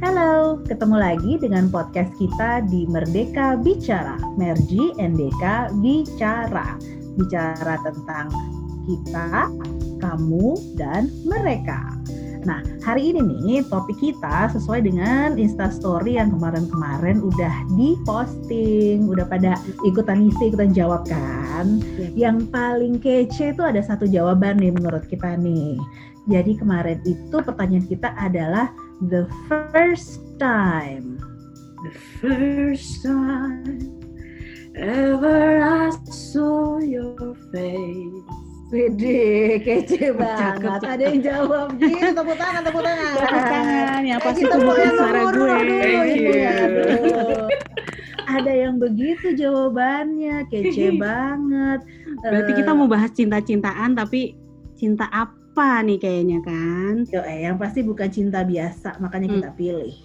Halo, ketemu lagi dengan podcast kita di Merdeka Bicara, Merji NDK Bicara. Bicara tentang kita, kamu, dan mereka. Nah, hari ini nih topik kita sesuai dengan instastory yang kemarin-kemarin udah diposting, udah pada ikutan isi, ikutan jawab kan. Ya. Yang paling kece itu ada satu jawaban nih menurut kita nih. Jadi kemarin itu pertanyaan kita adalah the first time. The first time ever I saw your face. Wede, kece banget. cakep. Ada yang jawab gitu, tepuk tangan, tepuk tangan. Tepuk tangan, ya Eh, pasti mau bukan yang suara gue. Thank you. Ada yang begitu jawabannya, kece banget. Berarti Eh, kita mau bahas cinta-cintaan tapi cinta apa nih kayaknya kan? Yo, eh, yang pasti bukan cinta biasa, makanya Hmm. kita pilih.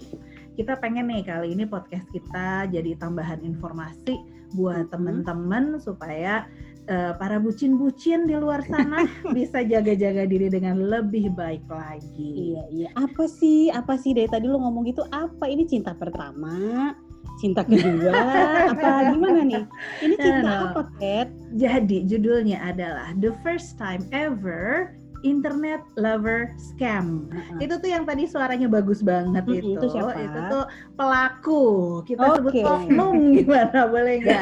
Kita pengen nih kali ini podcast kita jadi tambahan informasi buat Hmm. teman-teman supaya eh, para bucin-bucin di luar sana bisa jaga-jaga diri dengan lebih baik lagi. Iya, iya. Apa sih? Apa sih dari tadi lu ngomong gitu? Apa ini cinta pertama? Cinta kedua? apa gimana nih? Ini cinta Nah, apa, Kat? Jadi judulnya adalah The First Time Ever Internet Lover Scam. Heeh. Itu tuh yang tadi suaranya bagus banget Mm-mm, itu. itu siapa? Itu tuh pelaku. Kita sebut Oke. oknum gimana boleh nggak?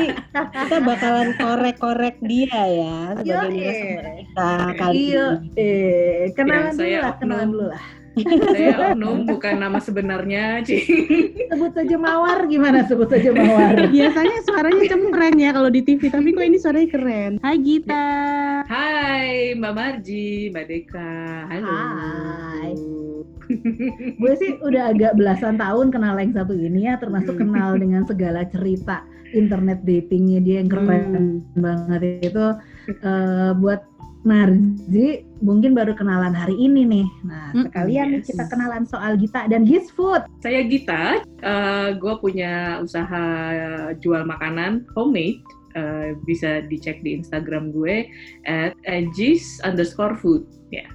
kita bakalan korek-korek dia ya sebagai narasumber kita kali Iya, ini. eh, kenalan Ya, dulu saya lah, kenalan dulu lah. Saya oknum bukan nama sebenarnya, Cing. Sebut saja Mawar gimana? Sebut saja Mawar. Biasanya suaranya cempreng ya kalau di TV, tapi kok ini suaranya keren. Hai Gita. Hai Mbak Marji, Mbak Deka. Halo. Hai. Gue sih udah agak belasan tahun kenal yang satu ini ya, termasuk Hmm. kenal dengan segala cerita internet datingnya dia yang keren Hmm. banget itu. eh, buat Marji mungkin baru kenalan hari ini nih. Nah sekalian yes. kita kenalan soal Gita dan His Food. Saya Gita. gue punya usaha jual makanan homemade. Eh, bisa dicek di Instagram gue at edgis underscore food. Ya.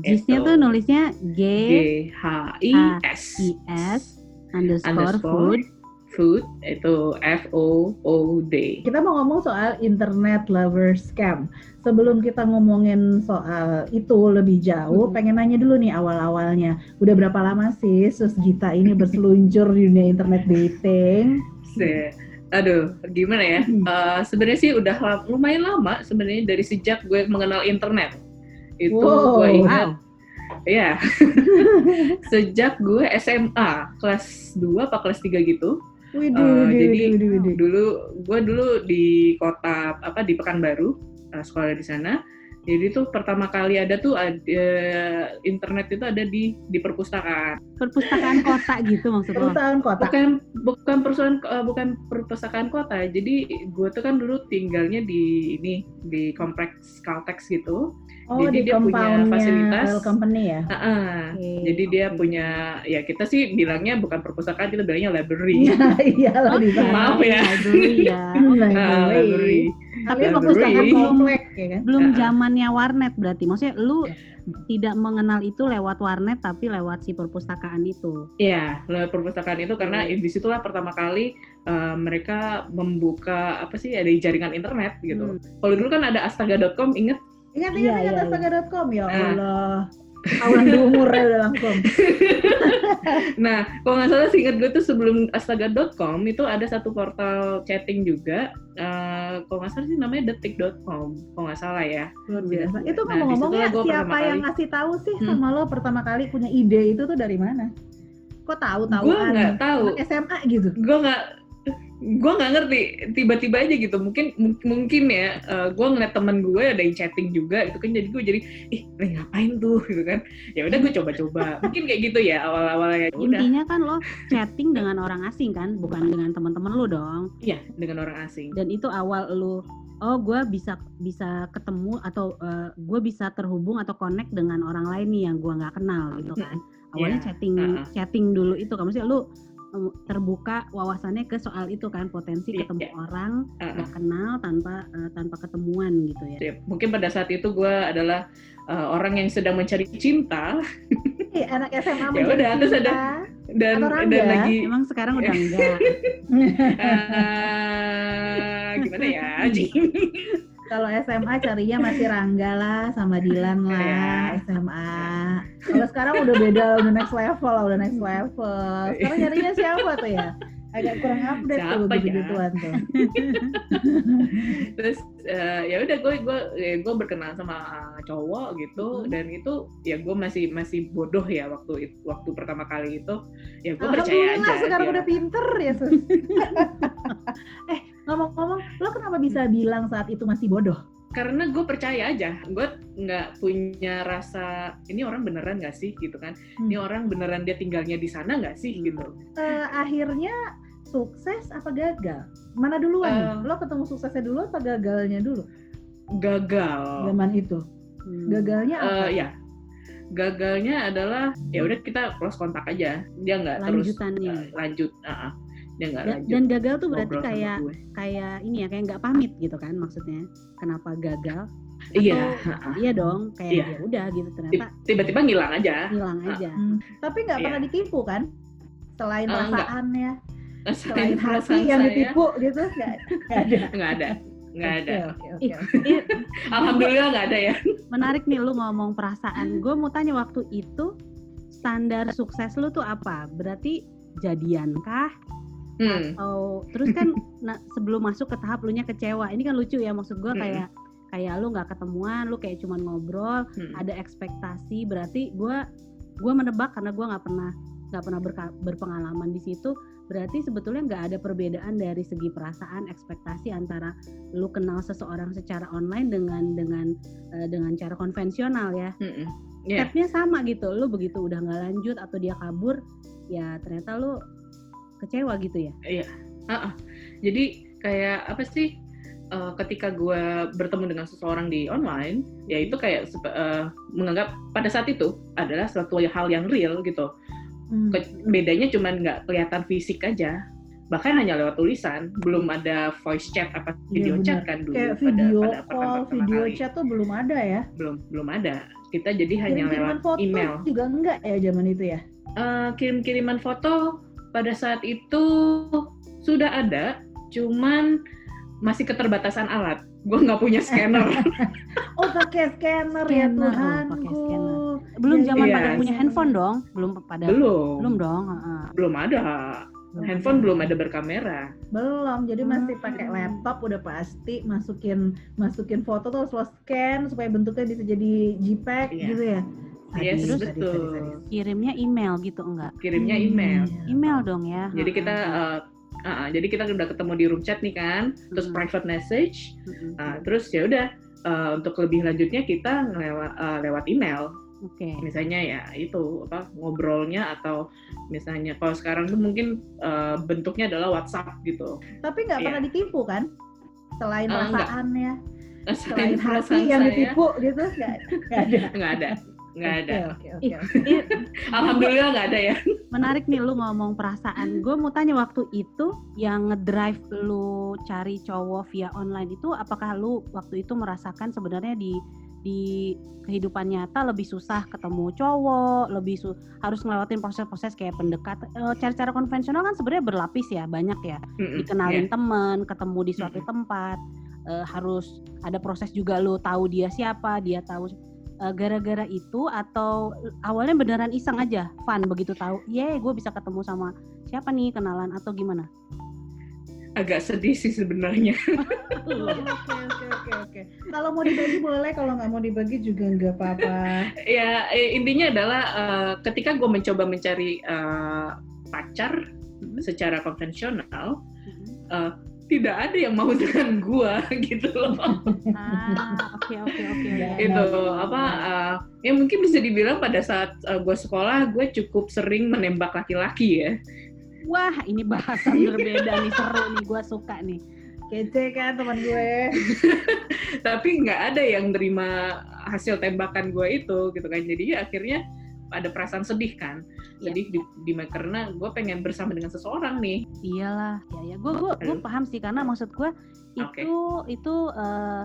Jisnya Itu. tuh nulisnya G G H I S I S underscore underscore food. food itu F O O D. Kita mau ngomong soal internet lover scam. Sebelum kita ngomongin soal itu lebih jauh, Mm-mm. pengen nanya dulu nih awal-awalnya. Udah berapa lama sih Sus Gita ini berseluncur di dunia internet dating? Se- Aduh, gimana ya? Hmm. Eh, sebenarnya sih udah lumayan lama sebenarnya dari sejak gue mengenal internet. Itu Wow. gue ingat, Wow. ya. sejak gue SMA kelas 2 apa kelas 3 gitu. Widih, Eh, widih, jadi widih, widih, widih. dulu gue dulu di kota apa di Pekanbaru eh, sekolah di sana. Jadi tuh pertama kali ada tuh ada, internet itu ada di di perpustakaan. Perpustakaan kota gitu maksud lo. Perusahaan kota. bukan bukan perusahaan eh, bukan perpustakaan kota jadi gue tuh kan dulu tinggalnya di ini di kompleks Caltex gitu Oh, jadi di dia punya fasilitas. Oil Company ya? Ah, ah. Oke. jadi dia Oke. punya ya kita sih bilangnya bukan perpustakaan kita bilangnya library Iya, iyalah di Oke, sana. Maaf ya. library ya. Ah, library Tapi Library. perpustakaan komplek ya kan? Belum zamannya warnet berarti. Maksudnya lu Ya. tidak mengenal itu lewat warnet tapi lewat si perpustakaan itu. Iya, lewat perpustakaan itu karena Oke. di situlah pertama kali eh, mereka membuka apa sih ada jaringan internet gitu. Hmm. Kalau dulu kan ada astaga.com, inget? Ingat Iya, ingat ingat iya, astaga.com ya Ah. Allah. Awan umur ya udah langsung. Nah, kalau nggak salah seingat gue tuh sebelum astaga.com itu ada satu portal chatting juga. Eh, kalau nggak salah sih namanya detik.com, kalau nggak salah ya. Luar biasa. Nah, Itu di ngomong-ngomong situlah ya gua siapa yang kali. ngasih tahu sih Hmm. sama lo pertama kali punya ide itu tuh dari mana? Kok tahu tahu Gue nggak tahu. SMA gitu. Gue nggak gue nggak ngerti. Tiba-tiba aja gitu. Mungkin mung- mungkin ya gue ngeliat temen gue ada yang chatting juga itu kan. Jadi gue jadi ih ini ngapain tuh? Gitu kan. Ya udah gue coba-coba. Mungkin kayak gitu ya awal-awalnya. Ya Intinya kan lo chatting dengan orang asing kan, bukan dengan teman-teman lu dong. iya dengan orang asing. Dan itu awal lu oh gue bisa bisa ketemu atau gue bisa terhubung atau connect dengan orang lain nih yang gue nggak kenal gitu kan. Awalnya Iya, chatting uh-uh. chatting dulu itu kan. Maksudnya lu terbuka wawasannya ke soal itu kan potensi Iya, ketemu iya. orang nggak kenal tanpa eh, tanpa ketemuan gitu ya. Ya, mungkin pada saat itu gue adalah uh, orang yang sedang mencari cinta Eh, anak SMA Ya udah, terus ada- dan Atau dan lagi Emang sekarang udah enggak. eh, gimana ya? Kalau SMA carinya masih Rangga lah sama Dilan lah Iya. SMA. Kalau sekarang udah beda, udah next level lah, udah next level. Sekarang nyarinya siapa tuh ya? Agak kurang update tuh Siapa ya? gituan tuh. terus eh, ya udah gue gue gue berkenalan sama uh, cowok gitu Hmm. dan itu ya gue masih masih bodoh ya waktu waktu pertama kali itu ya gue percaya Alhamdulillah aja sekarang dia- udah pinter ya Sus. eh ngomong-ngomong, lo kenapa bisa bilang saat itu masih bodoh? karena gue percaya aja gue nggak punya rasa ini orang beneran nggak sih gitu kan ini Hmm. orang beneran dia tinggalnya di sana nggak sih Hmm. gitu Eh, akhirnya sukses apa gagal? Mana duluan nih? Eh. Lo ketemu suksesnya dulu apa gagalnya dulu? gagal Zaman itu. Hmm. Gagalnya apa? Eh, ya gagalnya adalah ya udah kita close kontak aja dia nggak terus Lanjutannya. eh, lanjut Ah, ah. Dan, lanjut dan gagal tuh berarti kayak kayak ini ya kayak nggak pamit gitu kan maksudnya. Kenapa gagal? iya Atau- ah. Iya dong, kayak Iya. ya udah gitu ternyata tiba-tiba ngilang aja hilang aja. Hmm, Tapi nggak Iya. pernah ditipu kan? Selain enggak. perasaannya, selain selain hati perasaan yang saya ditipu gitu, nggak ada. nggak ada nggak ada ih, alhamdulillah nggak ada ya menarik nih lu ngomong perasaan. Gue mau tanya waktu itu standar sukses lu tuh apa? Berarti jadian kah? Hmm. Atau terus kan nah, sebelum masuk ke tahap lu nya kecewa. Ini kan lucu ya maksud gue Mm-mm. kayak kayak lu nggak ketemuan, lu kayak cuman ngobrol, Hmm. ada ekspektasi. Berarti gue gue menebak karena gue nggak pernah nggak pernah berka- berpengalaman di situ. Berarti sebetulnya nggak ada perbedaan dari segi perasaan, ekspektasi antara lu kenal seseorang secara online dengan dengan eh, dengan cara konvensional ya. Mm-mm. Iya. Stepnya sama gitu. Lu begitu udah nggak lanjut atau dia kabur, ya ternyata lu kecewa gitu ya. Ah, ah. Jadi kayak apa sih? eh, ketika gue bertemu dengan seseorang di online, ya itu kayak eh, menganggap pada saat itu adalah suatu hal yang real gitu. Hmm. Ke- Bedanya cuma nggak kelihatan fisik aja, bahkan hanya lewat tulisan, belum ada voice chat apa Iya, video chat kan dulu Kayak pada video pada call, pertama video kali. chat tuh belum ada ya. belum belum ada. Kita jadi hanya Kirim-kiriman lewat foto email. juga enggak ya zaman itu ya. Eh, kirim-kiriman foto pada saat itu sudah ada, cuman masih keterbatasan alat. Gue nggak punya scanner. Oh pakai scanner, ya Scanner, oh, Tuhan. pakai scanner. Belum Iya, zaman iya. pada punya handphone dong, belum pada belum, belum dong. heeh. belum ada. Handphone belum ada berkamera. Belum, jadi masih Hmm. pakai laptop udah pasti masukin masukin foto tuh harus lo scan supaya bentuknya bisa jadi JPEG Iya. gitu ya. Yes, Sadis, sadis, betul. sadis, sadis. Kirimnya email gitu enggak? Kirimnya Hmm. email. Email dong ya. Jadi kita eh, ah, ah, jadi kita udah ketemu di room chat nih kan, terus Hmm. private message. Heeh. Nah, terus ya udah eh, untuk lebih lanjutnya kita ngelewat eh, lewat email. Oke. misalnya ya itu apa ngobrolnya atau misalnya kalau sekarang tuh mungkin eh, bentuknya adalah WhatsApp gitu. Tapi nggak Iya. pernah ditipu kan? Selain enggak. perasaannya, selain Selain hati yang saya, ditipu gitu nggak nggak ada. nggak ada, nggak ada. Oke, oke, Ih, oke. ih, Alhamdulillah nggak ada ya. menarik nih lu ngomong perasaan. Gue mau tanya waktu itu yang ngedrive lu cari cowok via online itu apakah lu waktu itu merasakan sebenarnya di di kehidupan nyata lebih susah ketemu cowok, lebih su- harus ngelewatin proses-proses kayak pendekat. eh, Cara-cara konvensional kan sebenarnya berlapis ya, banyak ya. Mm-mm, Dikenalin ya. temen, ketemu di suatu Mm-mm. tempat, eh, harus ada proses juga lu tahu dia siapa, dia tahu eh, gara-gara itu atau awalnya beneran iseng aja, fun begitu tahu, ye gue bisa ketemu sama siapa nih kenalan atau gimana? Agak sedih sih sebenarnya. Oke, oke, oke, oke. Kalau mau dibagi boleh, kalau nggak mau dibagi juga nggak apa-apa. ya eh, intinya adalah eh, ketika gue mencoba mencari eh, pacar Mhm. secara konvensional, Mhm. eh, tidak ada yang mau dengan gue gitu loh. Ah, oke oke oke. Ya, oke. itu apa uh, ya mungkin bisa dibilang pada saat uh, gue sekolah gue cukup sering menembak laki-laki ya Wah, ini bahasan berbeda nih seru nih, gue suka nih. Kece kan teman gue. tapi nggak ada yang terima hasil tembakan gue itu gitu kan jadi akhirnya ada perasaan sedih kan? Iya. sedih di, di- karena gue pengen bersama dengan seseorang nih. Iyalah, ya ya, gue gue gue paham sih karena maksud gue itu itu eh,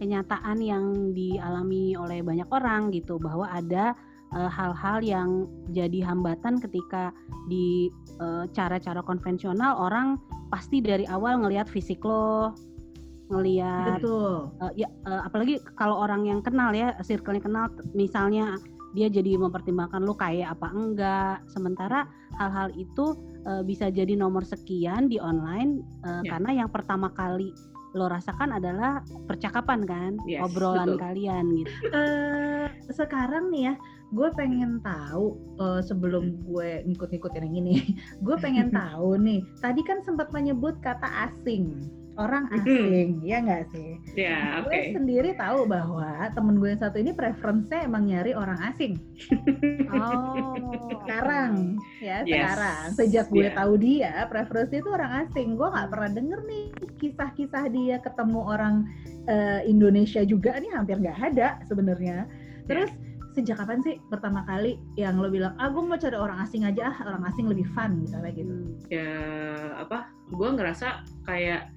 kenyataan yang dialami oleh banyak orang gitu bahwa ada eh, hal-hal yang jadi hambatan ketika di eh, cara-cara konvensional orang pasti dari awal ngelihat fisik lo, ngelihat Betul. eh, ya eh, apalagi kalau orang yang kenal ya, circle-nya kenal, misalnya dia jadi mempertimbangkan lo kayak apa enggak. Sementara hal-hal itu eh, bisa jadi nomor sekian di online eh, Ya. karena yang pertama kali lo rasakan adalah percakapan kan, Yes, obrolan betul. kalian gitu. eh sekarang nih ya, gue pengen tahu eh, sebelum gue ngikut-ngikutin yang ini, gue pengen tahu nih. Tadi kan sempat menyebut kata asing, orang asing, ya nggak sih? Ya, oke. Gue sendiri tahu bahwa temen gue yang satu ini preferensinya emang nyari orang asing. Oh. Sekarang, ya Yes. sekarang. Sejak gue Yeah. tahu dia, preferensi itu orang asing. Gue nggak pernah denger nih kisah-kisah dia ketemu orang eh, Indonesia juga nih hampir nggak ada sebenarnya. Terus sejak kapan sih pertama kali yang lo bilang, ah gue mau cari orang asing aja, ah orang asing lebih fun misalnya gitu. Ya apa gue ngerasa kayak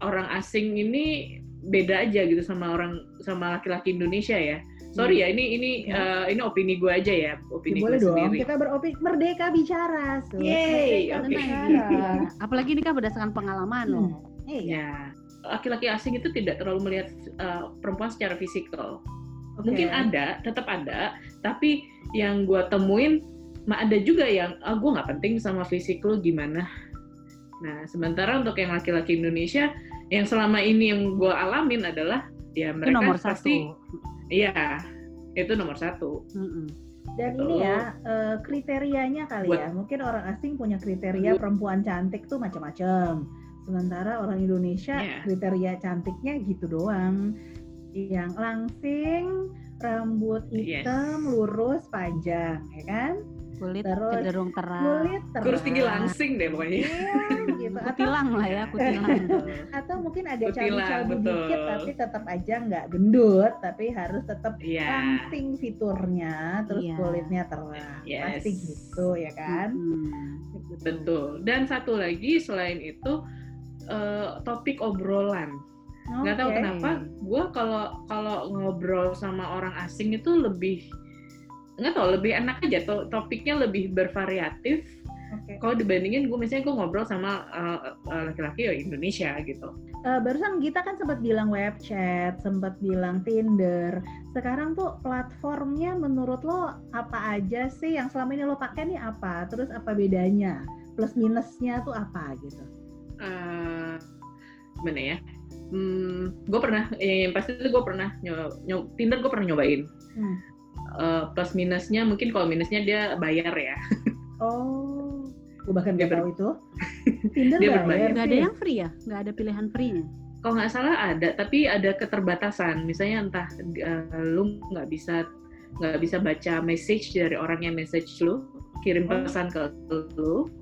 orang asing ini beda aja gitu sama orang sama laki-laki Indonesia ya sorry ya ini ini Ya. eh, ini opini gue aja ya Ya, opini boleh gue dong, sendiri kita beropini merdeka bicara. Sus. Yeay, Merdeka oke. bicara. Apalagi ini kan berdasarkan pengalaman loh. Iya. ya laki-laki asing itu tidak terlalu melihat eh, perempuan secara fisikal Oke. mungkin ada tetap ada tapi yang gue temuin mah ada juga yang ah gue nggak penting sama fisik lu gimana nah sementara untuk yang laki-laki Indonesia yang selama ini yang gue alamin adalah ya Itu mereka nomor pasti satu. iya itu nomor satu Mm-mm. Dan Gitu. ini ya eh, kriterianya kali Buat- ya. Mungkin orang asing punya kriteria Buat- perempuan cantik tuh macam-macam. Sementara orang Indonesia Iya. kriteria cantiknya gitu doang. Yang langsing, rambut Yes. hitam, lurus, panjang, ya kan? Kulit Terus cenderung terang. Kulit terang. kurus tinggi langsing deh pokoknya Iya, gitu. Atau, Kutilang lah ya, kutilang. atau mungkin cabi-cabi betul. dikit tapi tetap aja nggak gendut, tapi harus tetap iya langsing fiturnya, terus Iya. kulitnya terang. Yes. Pasti gitu ya kan? Mm-mm. betul dan satu lagi selain itu eh, topik obrolan nggak tahu Oke. kenapa gue kalau kalau ngobrol sama orang asing itu lebih nggak tahu lebih enak aja to- topiknya lebih bervariatif Oke. kalau dibandingin gue misalnya gue ngobrol sama uh, uh, laki-laki ya Indonesia gitu Eh, barusan kita kan sempat bilang web chat, sempat bilang Tinder. Sekarang tuh platformnya menurut lo apa aja sih yang selama ini lo pakai nih apa? Terus apa bedanya? Plus minusnya tuh apa gitu? Eh, gimana ya hmm, gue pernah yang, yang pasti itu gue pernah nyoba, Tinder gue pernah nyobain Hmm. Eh, plus minusnya mungkin kalau minusnya dia bayar ya Oh, gue bahkan Dia gak tahu itu. Tinder dia bayar berbayar. Nggak ada yang free ya? Nggak ada pilihan free-nya? kalau nggak salah ada tapi ada keterbatasan misalnya entah eh, lu nggak bisa nggak bisa baca message dari orang yang message lu kirim Oh. pesan ke lu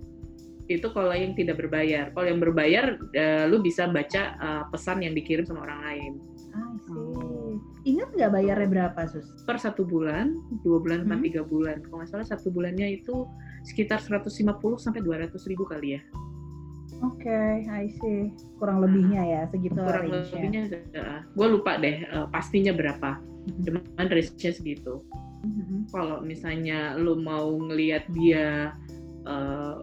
itu kalau yang tidak berbayar kalau yang berbayar eh, lu bisa baca eh, pesan yang dikirim sama orang lain I see. Ingat nggak bayarnya berapa sus? per satu bulan dua bulan Hmm. empat tiga bulan kalau nggak salah satu bulannya itu sekitar 150 sampai 200 ribu kali ya Oke, I see. Kurang lebihnya ya segitu kurang lebihnya gue lupa deh eh, pastinya berapa cuman range-nya segitu Mhm. kalau misalnya lu mau ngelihat dia eh,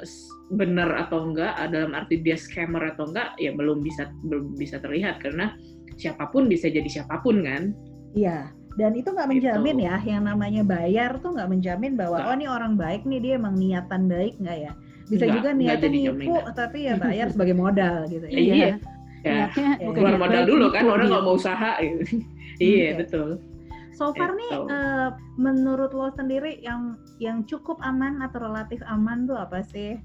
s- bener atau enggak dalam arti dia scammer atau enggak ya belum bisa belum bisa terlihat karena siapa pun bisa jadi siapa pun kan Iya, dan itu nggak menjamin Gitu. ya, yang namanya bayar tuh nggak menjamin bahwa Nggak. oh ini orang baik nih dia emang niatan baik nggak ya? Bisa Nggak, juga niatnya nipu, jaminan. tapi ya bayar sebagai modal gitu ya. Iya. ya Niatnya Iya. bukan keluar niat modal dulu kan orang nggak mau usaha gitu. iya Oke. betul So far nih, Gitu. eh, menurut lo sendiri yang yang cukup aman atau relatif aman tuh apa sih?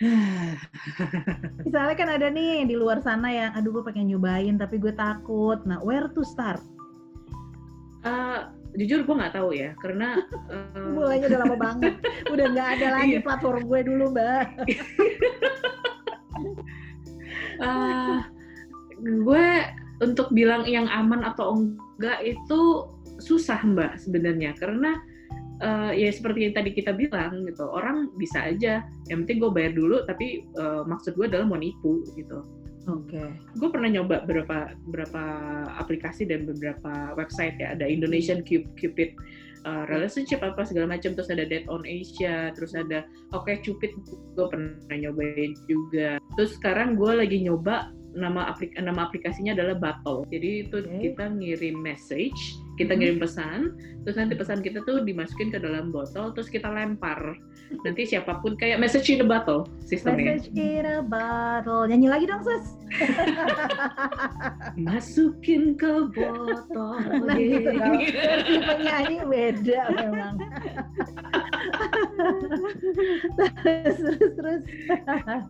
Misalnya kan ada nih di luar sana yang, aduh gue pengen nyobain tapi gue takut. Nah, where to start? Eh, jujur gue nggak tahu ya karena eh, Mulainya udah lama banget, udah nggak ada lagi Iya. platform gue dulu, mbak. Ah, gue untuk bilang yang aman atau enggak itu susah mbak sebenarnya karena eh, ya seperti yang tadi kita bilang gitu orang bisa aja yang penting gue bayar dulu tapi eh, maksud gue adalah mau nipu gitu Oke. gue pernah nyoba beberapa beberapa aplikasi dan beberapa website ya ada Indonesian Cupid, Cupid uh, relationship apa segala macam terus ada Date on Asia terus ada Oke Cupid gue pernah nyobain juga terus sekarang gue lagi nyoba nama aplik nama aplikasinya adalah Battle jadi itu Oke. kita ngirim message kita ngirim pesan terus nanti pesan kita tuh dimasukin ke dalam botol terus kita lempar nanti siapa pun kayak message in the bottle sistemnya Message in a bottle. Nyanyi lagi dong, Sus. masukin ke botol Nah, gitu penyanyi beda memang. terus, terus, terus.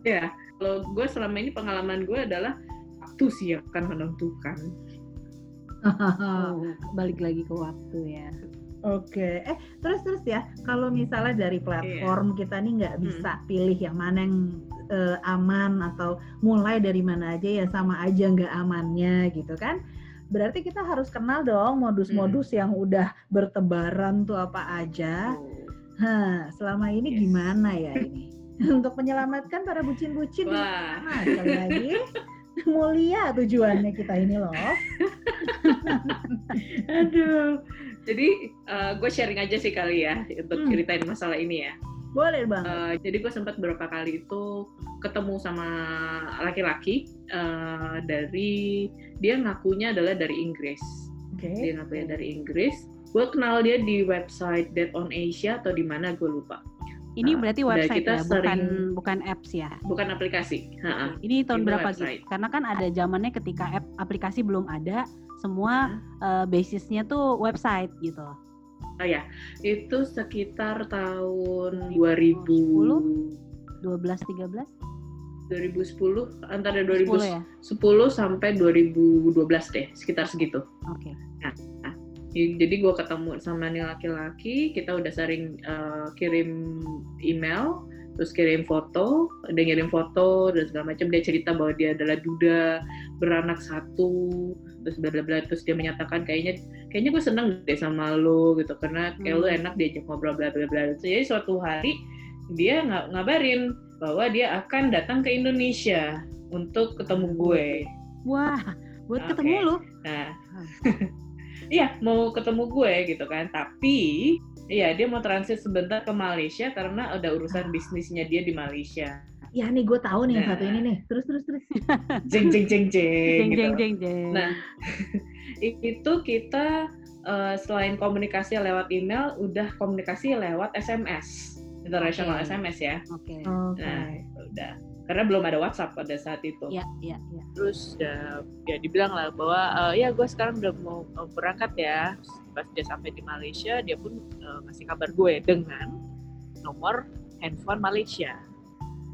ya kalau gue selama ini pengalaman gue adalah waktu sih yang akan menentukan balik lagi ke waktu ya. Oke, eh terus terus ya, kalau misalnya dari platform kita nih nggak bisa pilih yang mana yang eh, aman atau mulai dari mana aja ya sama aja nggak amannya gitu kan? Berarti kita harus kenal dong modus-modus yang udah bertebaran tuh apa aja. Hah, selama ini Yes. gimana ya ini? Untuk menyelamatkan para bucin-bucin di mana? Lagi mulia tujuannya kita ini loh. aduh jadi gue sharing aja sih kali ya untuk Hmm. ceritain masalah ini ya Boleh banget. Eh, jadi gue sempat beberapa kali itu ketemu sama laki-laki eh, dari dia ngakunya adalah dari Inggris Oke. dia ngakunya dari Inggris gue kenal dia di website Date on Asia atau di mana gue lupa Ini Nah, berarti website kita ya, bukan sering- bukan apps ya. bukan aplikasi Ha-ha. Ini tahun Itu berapa website. gitu? Karena kan ada zamannya ketika app aplikasi belum ada, semua eh, basisnya tuh website gitu. Oh ya, itu sekitar tahun 2000 12 13 2010 antara 10 2010 ya. sampai 2012 deh, sekitar segitu. Oke. Jadi gue ketemu sama nih laki-laki, kita udah sering uh, kirim email, terus kirim foto, dia ngirim foto dan segala macam. Dia cerita bahwa dia adalah duda beranak satu, terus bla bla bla. Terus dia menyatakan kayaknya kayaknya gue seneng deh sama lo gitu karena kayak Hmm. lo enak diajak ngobrol bla bla bla. Jadi suatu hari dia ng- ngabarin bahwa dia akan datang ke Indonesia untuk ketemu gue. Wah, buat Oke. ketemu lu. Nah, iya mau ketemu gue gitu kan. Tapi, iya dia mau transit sebentar ke Malaysia karena ada urusan bisnisnya dia di Malaysia. Ya nih gue tahu nih Nah. satu ini nih. Terus terus terus. Jeng jeng jeng jeng. Jeng gitu. jeng jeng jeng. Nah, itu kita eh, selain komunikasi lewat email, udah komunikasi lewat SMS, international Oke. SMS ya. Oke. Oke. Nah, udah. Karena belum ada WhatsApp pada saat itu. Ya, ya, ya. terus ya, ya dibilang lah bahwa eh, ya gue sekarang udah mau mau berangkat ya pas dia sampai di Malaysia dia pun eh, ngasih kabar gue dengan nomor handphone Malaysia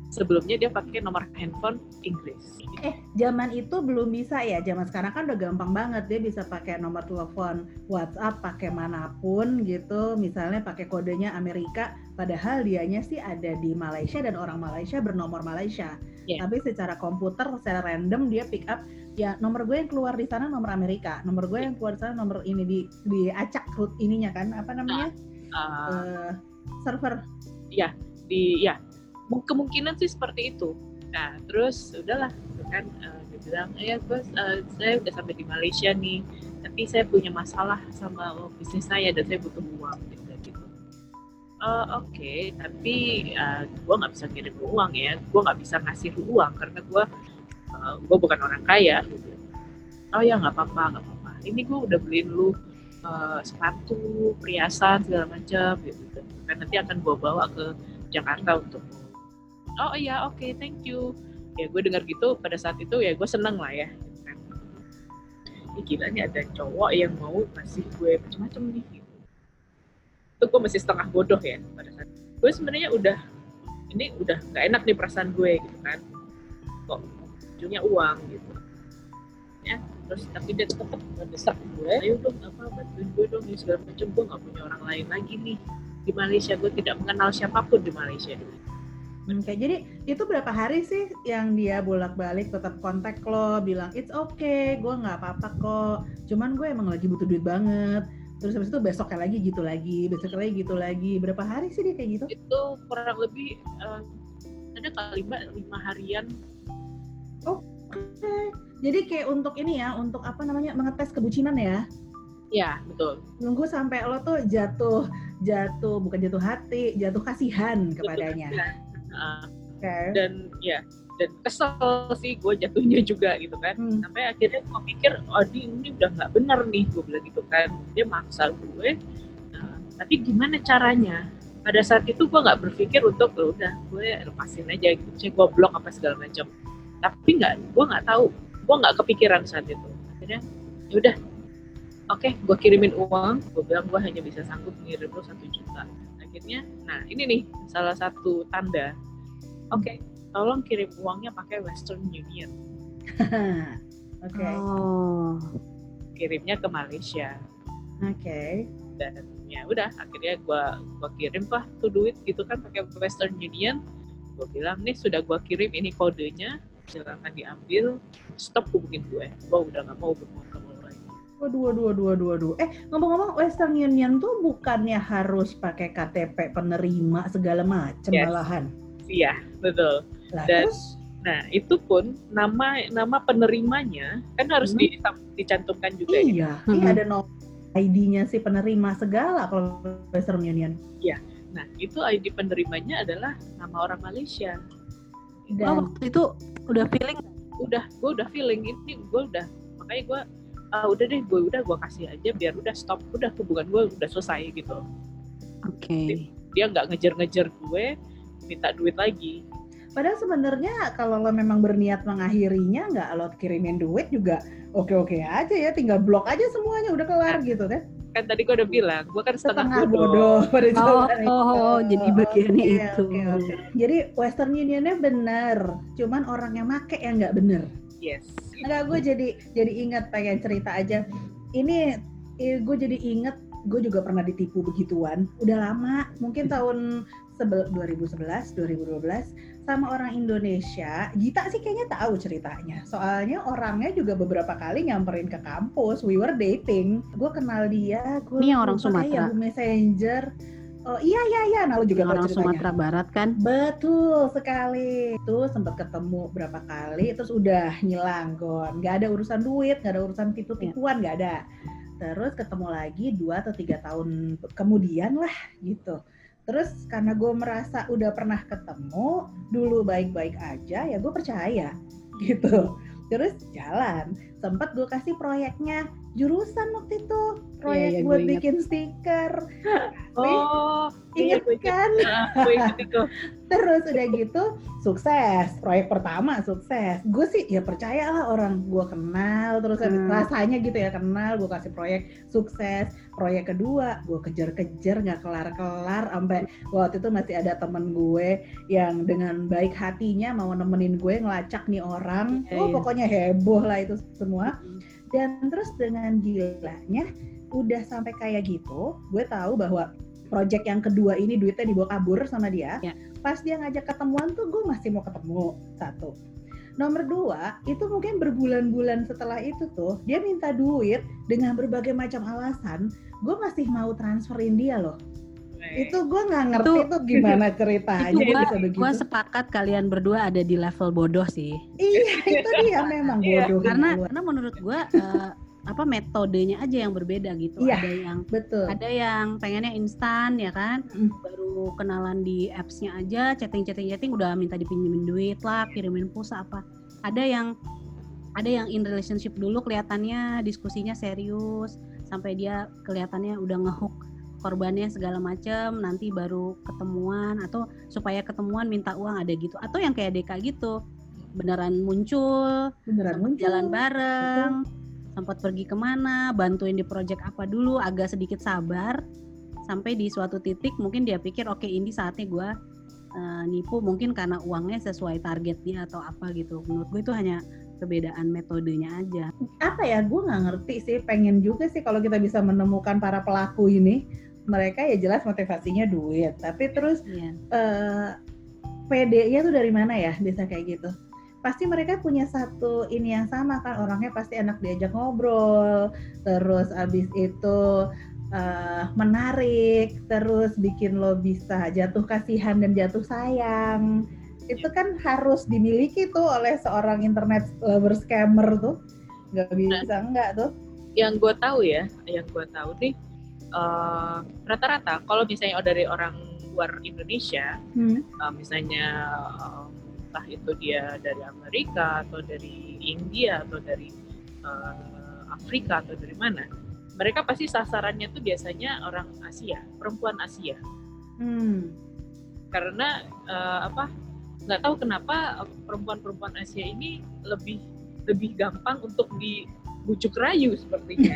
sebelumnya dia pakai nomor handphone Inggris Eh, zaman itu belum bisa ya. Zaman sekarang kan udah gampang banget. Dia bisa pakai nomor telepon WhatsApp pakai mana pun gitu. Misalnya pakai kodenya Amerika, padahal dianya sih ada di Malaysia dan orang Malaysia bernomor Malaysia. Iya. Tapi secara komputer, secara random dia pick up ya nomor gue yang keluar di sana nomor Amerika, nomor gue yang keluar di sana nomor ini di diacak root ininya kan apa namanya Eh, Eh, server. di ya kemungkinan sih seperti itu. Nah terus udahlah gitu kan eh, dia bilang ya gue eh, saya udah sampai di Malaysia nih tapi saya punya masalah sama bisnis saya dan saya butuh uang gitu. "Eh, oke tapi gue nggak bisa kirim uang ya gue nggak bisa ngasih uang karena gue gue bukan orang kaya gitu oh ya nggak apa-apa nggak apa-apa. Ini gue udah beliin lu eh, sepatu perhiasan segala macam gitu kan. Nanti akan gue bawa ke Jakarta untuk oh iya oke thank you. Ya gue dengar gitu pada saat itu ya gue seneng lah ya gitu kan. Ini gila ada cowok yang mau ngasih gue macam-macam nih gitu. itu gue masih setengah bodoh ya pada saat gue sebenarnya udah ini udah nggak enak nih perasaan gue gitu kan. Kok ujungnya uang gitu. Ya terus tapi dia tetap mendesak gue ayo dong apa bantuin gue dong ini segala macam gue nggak punya orang lain lagi nih. Di Malaysia gue tidak mengenal siapa pun di Malaysia Oke, jadi itu berapa hari sih yang dia bolak-balik tetap kontak lo, bilang it's okay, gue nggak apa-apa kok, cuman gue emang lagi butuh duit banget. Terus habis itu besoknya lagi gitu lagi, besoknya lagi gitu lagi. Berapa hari sih dia kayak gitu? itu kurang lebih eh, ada kali mbak lima harian Jadi kayak untuk ini ya, untuk apa namanya mengetes kebucinan ya. Iya, betul. Nunggu sampai lo tuh jatuh, jatuh bukan jatuh hati, jatuh kasihan kepadanya. Oke. dan ya dan kesel sih gue jatuhnya juga gitu kan. Hmm. sampai akhirnya gue mikir oh ini, ini udah nggak bener nih gue bilang gitu kan. Dia maksa gue Nah, tapi gimana caranya? Pada saat itu gue nggak berpikir untuk "Ya udah gue lepasin aja gitu misalnya gue blok apa segala macam. Tapi nggak gue nggak tahu. Gue nggak kepikiran saat itu. Akhirnya ya udah oke gue kirimin uang. Gue bilang gue hanya bisa sanggup ngirim lo satu juta. Akhirnya nah ini nih salah satu tanda oke tolong kirim uangnya pakai Western Union Oke. Oh. kirimnya ke Malaysia Oke. dan ya udah akhirnya gua gua kirim lah tuh duit gitu kan pakai Western Union gua bilang nih sudah gua kirim ini kodenya silakan diambil stop hubungin gue gua udah nggak mau berhubungan kamu lagi Waduh, waduh, waduh, waduh, waduh. Eh, ngomong-ngomong Western Union tuh bukannya harus pakai KTP penerima segala macam Yes. malahan. Iya betul Lah, Dan- terus nah itu pun nama nama penerimanya kan harus Hmm. di- dicantumkan juga ya iya, iya Mhm. ada nomor ID-nya si penerima segala kalau Western Union. nah itu ID penerimanya adalah nama orang Malaysia Oh, Dan waktu itu udah feeling udah gue udah feeling ini gue udah makanya gue ah udah deh gue udah gue kasih aja biar udah stop udah hubungan gue udah selesai gitu oke. dia nggak ngejar-ngejar gue minta duit lagi padahal sebenarnya kalau lo memang berniat mengakhirinya nggak lo kirimin duit juga oke-oke aja ya, tinggal blok aja semuanya udah kelar gitu kan. kan tadi gue udah bilang gue kan setengah, Setengah bodoh, bodoh pada Oh, oh, itu. oh, jadi bagiannya Oke, itu. oke, oke. Jadi Western Unionnya bener, cuman orang yang make yang nggak bener. yes Enggak, gue jadi jadi ingat pengen cerita aja. Ini eh, gue jadi inget, gue juga pernah ditipu begituan. Udah lama, mungkin tahun 2011, 2012 sama orang Indonesia. Gita sih kayaknya tahu ceritanya. Soalnya orangnya juga beberapa kali nyamperin ke kampus. We were dating. Gue kenal dia. Gua Ini yang orang kayak Sumatera. Yahoo Messenger. Oh iya iya iya, nah lu juga orang ceritanya. Sumatera Barat kan? Betul sekali. Itu sempat ketemu berapa kali, terus udah ngilang gon. Gak ada urusan duit, gak ada urusan tipu-tipuan, gak ada. Terus ketemu lagi dua atau tiga tahun kemudian lah gitu. Terus karena gue merasa udah pernah ketemu, dulu baik-baik aja, ya gue percaya gitu. Terus jalan, sempat gue kasih proyeknya jurusan waktu itu, proyek iya, buat gue ingat. bikin stiker. oh gue ingat kan? Ah, gue ingat itu Terus udah gitu sukses, proyek pertama sukses. Gue sih ya percayalah orang gue kenal terus Hmm. rasanya gitu ya kenal, gue kasih proyek sukses. Proyek kedua gue kejar-kejar nggak kelar-kelar sampai waktu itu masih ada temen gue yang dengan baik hatinya mau nemenin gue ngelacak nih orang. Iya, oh iya. pokoknya heboh lah itu semua. Dan terus dengan gilanya udah sampai kayak gitu, gue tahu bahwa project yang kedua ini duitnya dibawa kabur sama dia. Ya. Pas dia ngajak ketemuan tuh gue masih mau ketemu satu. Nomor dua, itu mungkin berbulan-bulan setelah itu tuh dia minta duit dengan berbagai macam alasan. Gue masih mau transferin dia loh. Itu gue nggak ngerti Itu- tuh gimana ceritanya itu bisa gua, begitu. gua sepakat kalian berdua ada di level bodoh sih. Iya itu dia memang Iya, bodoh. Karena gua. karena menurut gua eh, apa metodenya aja yang berbeda gitu. Iya. Ada yang betul. ada yang pengennya instan ya kan Mm. baru kenalan di appsnya aja chatting chatting chatting udah minta dipinjemin duit lah kirimin pulsa apa ada yang ada yang in relationship dulu kelihatannya diskusinya serius sampai dia kelihatannya udah ngehook korbannya segala macem nanti baru ketemuan atau supaya ketemuan minta uang ada gitu. Atau yang kayak Deka gitu beneran muncul Beneran muncul. jalan bareng sempat pergi ke mana bantuin di project apa dulu agak sedikit sabar sampai di suatu titik mungkin dia pikir oke ini saatnya gue nipu mungkin karena uangnya sesuai target dia atau apa gitu. Menurut gue itu hanya perbedaan metodenya aja. Apa ya gue nggak ngerti sih pengen juga sih kalau kita bisa menemukan para pelaku ini mereka ya jelas motivasinya duit. Tapi terus Iya. eh PD-nya tuh dari mana ya bisa kayak gitu? Pasti mereka punya satu ini yang sama kan orangnya pasti enak diajak ngobrol terus abis itu eh, menarik terus bikin lo bisa jatuh kasihan dan jatuh sayang. Itu kan harus dimiliki tuh oleh seorang internet lover scammer tuh. Nggak bisa enggak tuh. Yang gue tahu ya yang gue tahu nih uh, rata-rata kalau misalnya dari orang luar Indonesia hmm. uh, misalnya uh, entah itu dia dari Amerika atau dari India atau dari uh, Afrika atau dari mana mereka pasti sasarannya tuh biasanya orang Asia perempuan Asia Hmm. karena uh, apa nggak tahu kenapa perempuan-perempuan Asia ini lebih lebih gampang untuk dibujuk rayu sepertinya.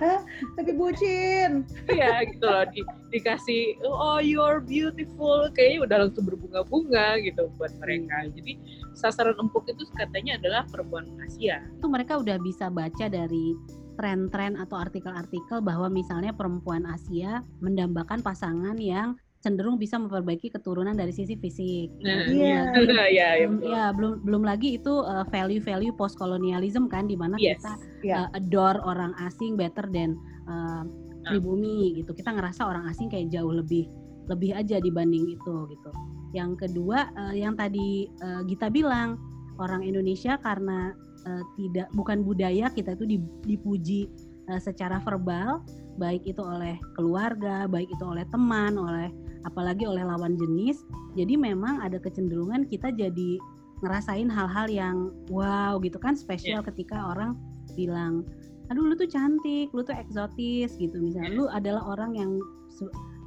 Tapi bucin. Iya gitu loh di, dikasih oh you're beautiful kayaknya udah langsung berbunga-bunga gitu buat mereka. Jadi sasaran empuk itu katanya adalah perempuan Asia. Itu mereka udah bisa baca dari tren-tren atau artikel-artikel bahwa misalnya perempuan Asia mendambakan pasangan yang cenderung bisa memperbaiki keturunan dari sisi fisik. Nah, Iya. iya, iya, iya, Belum- betul. ya belum belum lagi itu uh, value-value post colonialism kan di mana Yes. kita Iya. uh, adore orang asing better than uh, pribumi gitu. Kita ngerasa orang asing kayak jauh lebih lebih aja dibanding itu gitu. Yang kedua uh, yang tadi uh, Gita bilang orang Indonesia karena uh, tidak bukan budaya kita itu di- dipuji uh, secara verbal baik itu oleh keluarga, baik itu oleh teman, oleh apalagi oleh lawan jenis. Jadi memang ada kecenderungan kita jadi ngerasain hal-hal yang wow gitu kan spesial ketika orang bilang aduh lu tuh cantik, lu tuh eksotis gitu. Misalnya lu adalah orang yang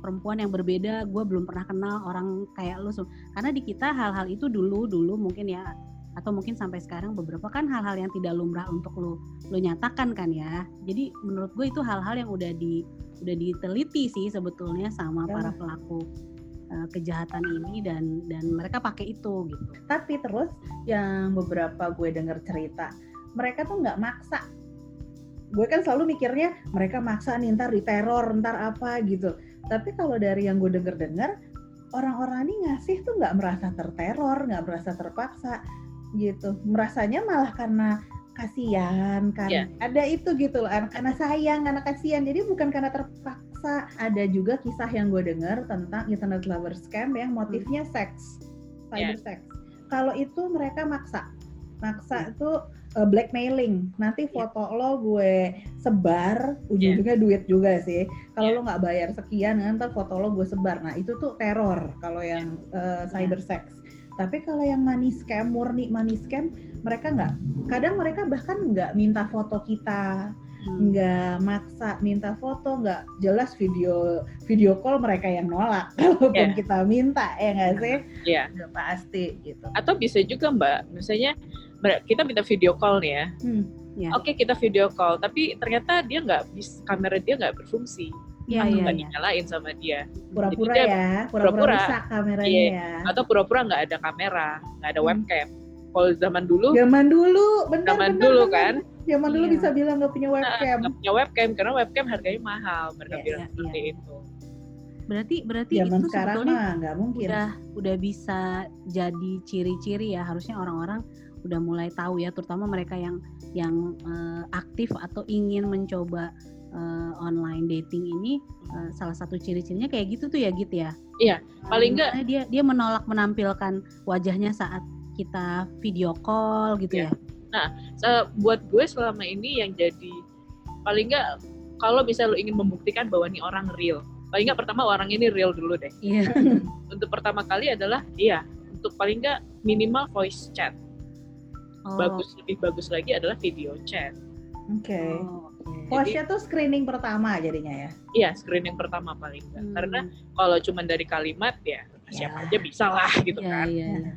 perempuan yang berbeda, gue belum pernah kenal orang kayak lu. Karena di kita hal-hal itu dulu dulu mungkin ya atau mungkin sampai sekarang beberapa kan hal-hal yang tidak lumrah untuk lu lu nyatakan kan ya jadi menurut gue itu hal-hal yang udah di udah diteliti sih sebetulnya sama Ya. para pelaku uh, kejahatan ini dan dan mereka pakai itu gitu Tapi terus yang beberapa gue denger cerita, mereka tuh nggak maksa. Gue kan selalu mikirnya mereka maksa nih ntar diteror, ntar apa gitu. Tapi kalau dari yang gue denger-denger, orang-orang ini ngasih tuh nggak merasa terteror, nggak merasa terpaksa gitu. Merasanya malah karena kasihan kan Iya. ada itu gitu loh karena sayang karena kasihan. Jadi bukan karena terpaksa. Ada juga kisah yang gue dengar tentang internet lover scam yang motifnya seks cyber sex kalau itu mereka maksa. Maksa itu uh, blackmailing. Nanti Iya. foto lo gue sebar ujung-ujungnya duit juga sih. Kalau Iya. lo nggak bayar sekian nanti foto lo gue sebar. Nah itu tuh teror kalau yang uh, cyber sex tapi kalau yang money scam murni money scam mereka nggak kadang mereka bahkan nggak minta foto kita Hmm. nggak maksa minta foto nggak jelas video video call mereka yang nolak kalaupun Iya. kita minta ya nggak sih Iya. udah pasti gitu Atau bisa juga Mbak, misalnya kita minta video call nih ya. Hmm. Ya. Oke kita video call, tapi ternyata dia nggak kamera dia nggak berfungsi, Iya, atau iya, nggak iya. dinyalain sama dia, pura-pura dia ya pura-pura pura-pura. rusak kameranya Iya. ya atau pura-pura nggak ada kamera, nggak ada Hmm. webcam. Kalau zaman dulu, zaman dulu benar zaman benar, dulu benar. kan, zaman dulu Iya. bisa bilang nggak punya nah, webcam nggak punya webcam karena webcam harganya mahal. Mereka Iya, bilang iya, seperti itu. berarti berarti zaman itu sekarang sebetulnya mah nggak mungkin udah udah bisa jadi ciri-ciri ya harusnya orang-orang udah mulai tahu ya terutama mereka yang yang eh, aktif atau ingin mencoba eh, online dating ini eh, salah satu ciri-cirinya kayak gitu tuh ya gitu ya Paling nggak Misalnya dia dia menolak menampilkan wajahnya saat kita video call gitu Iya. ya eh, buat gue selama ini yang jadi paling nggak kalau misalnya lo ingin membuktikan bahwa ini orang real, paling nggak pertama orang ini real dulu deh. iya Untuk pertama kali adalah iya, untuk paling nggak minimal voice chat. oh, Bagus lebih bagus lagi adalah video chat. oke oh, oke. Pose-nya tuh screening pertama jadinya ya Iya, screening pertama paling nggak. Hmm. Karena kalau cuma dari kalimat ya siapa aja bisa lah gitu Iya, kan. iya, iya.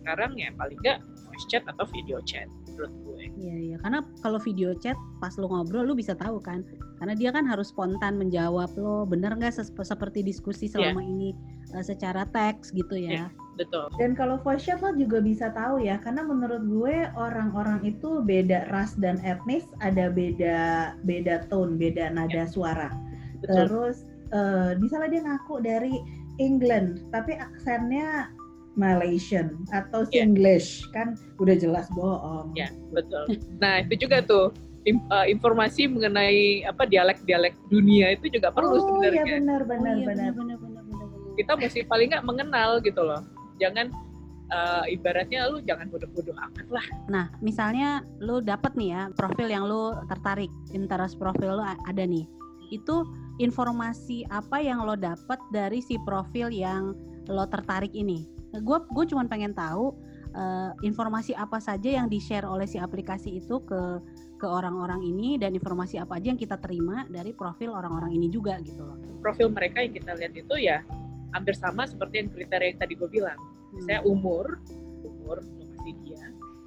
Sekarang ya paling nggak voice chat atau video chat menurut gue. Iya iya karena kalau video chat pas lu ngobrol lu bisa tahu kan karena dia kan harus spontan menjawab lo bener nggak ses- seperti diskusi selama ini eh, secara teks gitu ya. Betul. Dan kalau voice chat lo juga bisa tahu ya, karena menurut gue orang-orang itu beda ras dan etnis, ada beda beda tone, beda nada suara. Betul. Terus eh, misalnya dia ngaku dari England, tapi aksennya Malaysian atau Iya. Singlish, kan udah jelas bohong. Ya, betul. Nah, itu juga tuh eh, informasi mengenai apa dialek-dialek dunia itu juga perlu oh iya sebenarnya. benar benar oh, iya, benar. benar benar benar benar. Kita mesti paling nggak mengenal gitu loh. Jangan uh, ibaratnya lu jangan bodoh-bodoh amat lah. Nah, misalnya lu dapet nih ya profil yang lu tertarik, interest profil lu ada nih. Itu informasi apa yang lo dapet dari si profil yang lo tertarik ini? Gue gue cuma pengen tahu uh, informasi apa saja yang di share oleh si aplikasi itu ke ke orang-orang ini dan informasi apa aja yang kita terima dari profil orang-orang ini juga gitu loh. Profil mereka yang kita lihat itu ya hampir sama seperti yang kriteria yang tadi gue bilang. Hmm. Saya umur, umur, lokasi dia,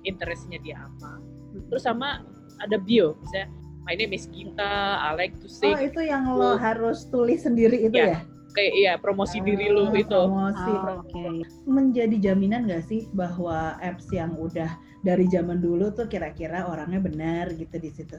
interestnya dia apa. Hmm. Terus sama ada bio, misalnya my name is Gita, I like to sing. Oh itu yang lo harus tulis sendiri itu ya? ya? Kayak iya promosi oh, diri lu itu promosi oh, okay. menjadi jaminan gak sih bahwa apps yang udah dari zaman dulu tuh kira-kira orangnya benar gitu di situ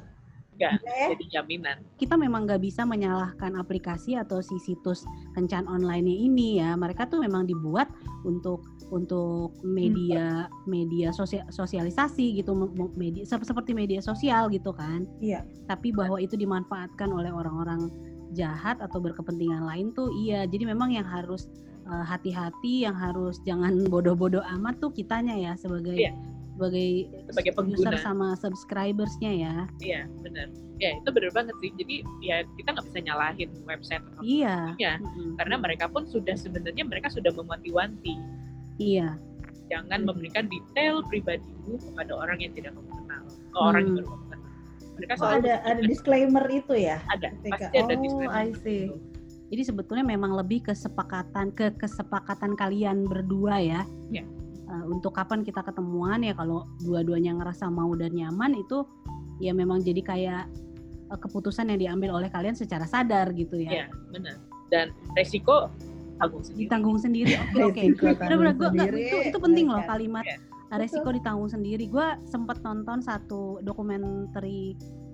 Enggak, okay. jadi jaminan. Kita memang nggak bisa menyalahkan aplikasi atau si situs kencan online ini ya. Mereka tuh memang dibuat untuk untuk media hmm. media sosial, sosialisasi gitu media seperti media sosial gitu kan. Iya. Tapi bahwa itu dimanfaatkan oleh orang-orang jahat atau berkepentingan lain tuh iya. Jadi memang yang harus uh, hati-hati yang harus jangan bodoh-bodoh amat tuh kitanya ya sebagai iya. sebagai sebagai pengguna. user sama subscribersnya ya. Iya benar. Ya itu benar banget sih. Jadi ya kita nggak bisa nyalahin website atau iya. ya mm-hmm. karena mereka pun sudah sebenarnya mereka sudah mewanti-wanti. Iya. Jangan mm-hmm. memberikan detail pribadimu kepada orang yang tidak kamu kenal ke orang yang baru mereka oh, ada ada disclaimer itu ya ada Ketika, pasti ada oh, disclaimer I see. Itu. jadi sebetulnya memang lebih kesepakatan ke kesepakatan kalian berdua ya ya. Uh, untuk kapan kita ketemuan ya kalau dua-duanya ngerasa mau dan nyaman itu ya memang jadi kayak uh, keputusan yang diambil oleh kalian secara sadar gitu ya. Iya, benar. Dan resiko tanggung sendiri. Ditanggung sendiri. Oke, oke. Benar-benar itu itu penting loh kan. kalimat yeah resiko ditanggung sendiri. Gue sempat nonton satu dokumenter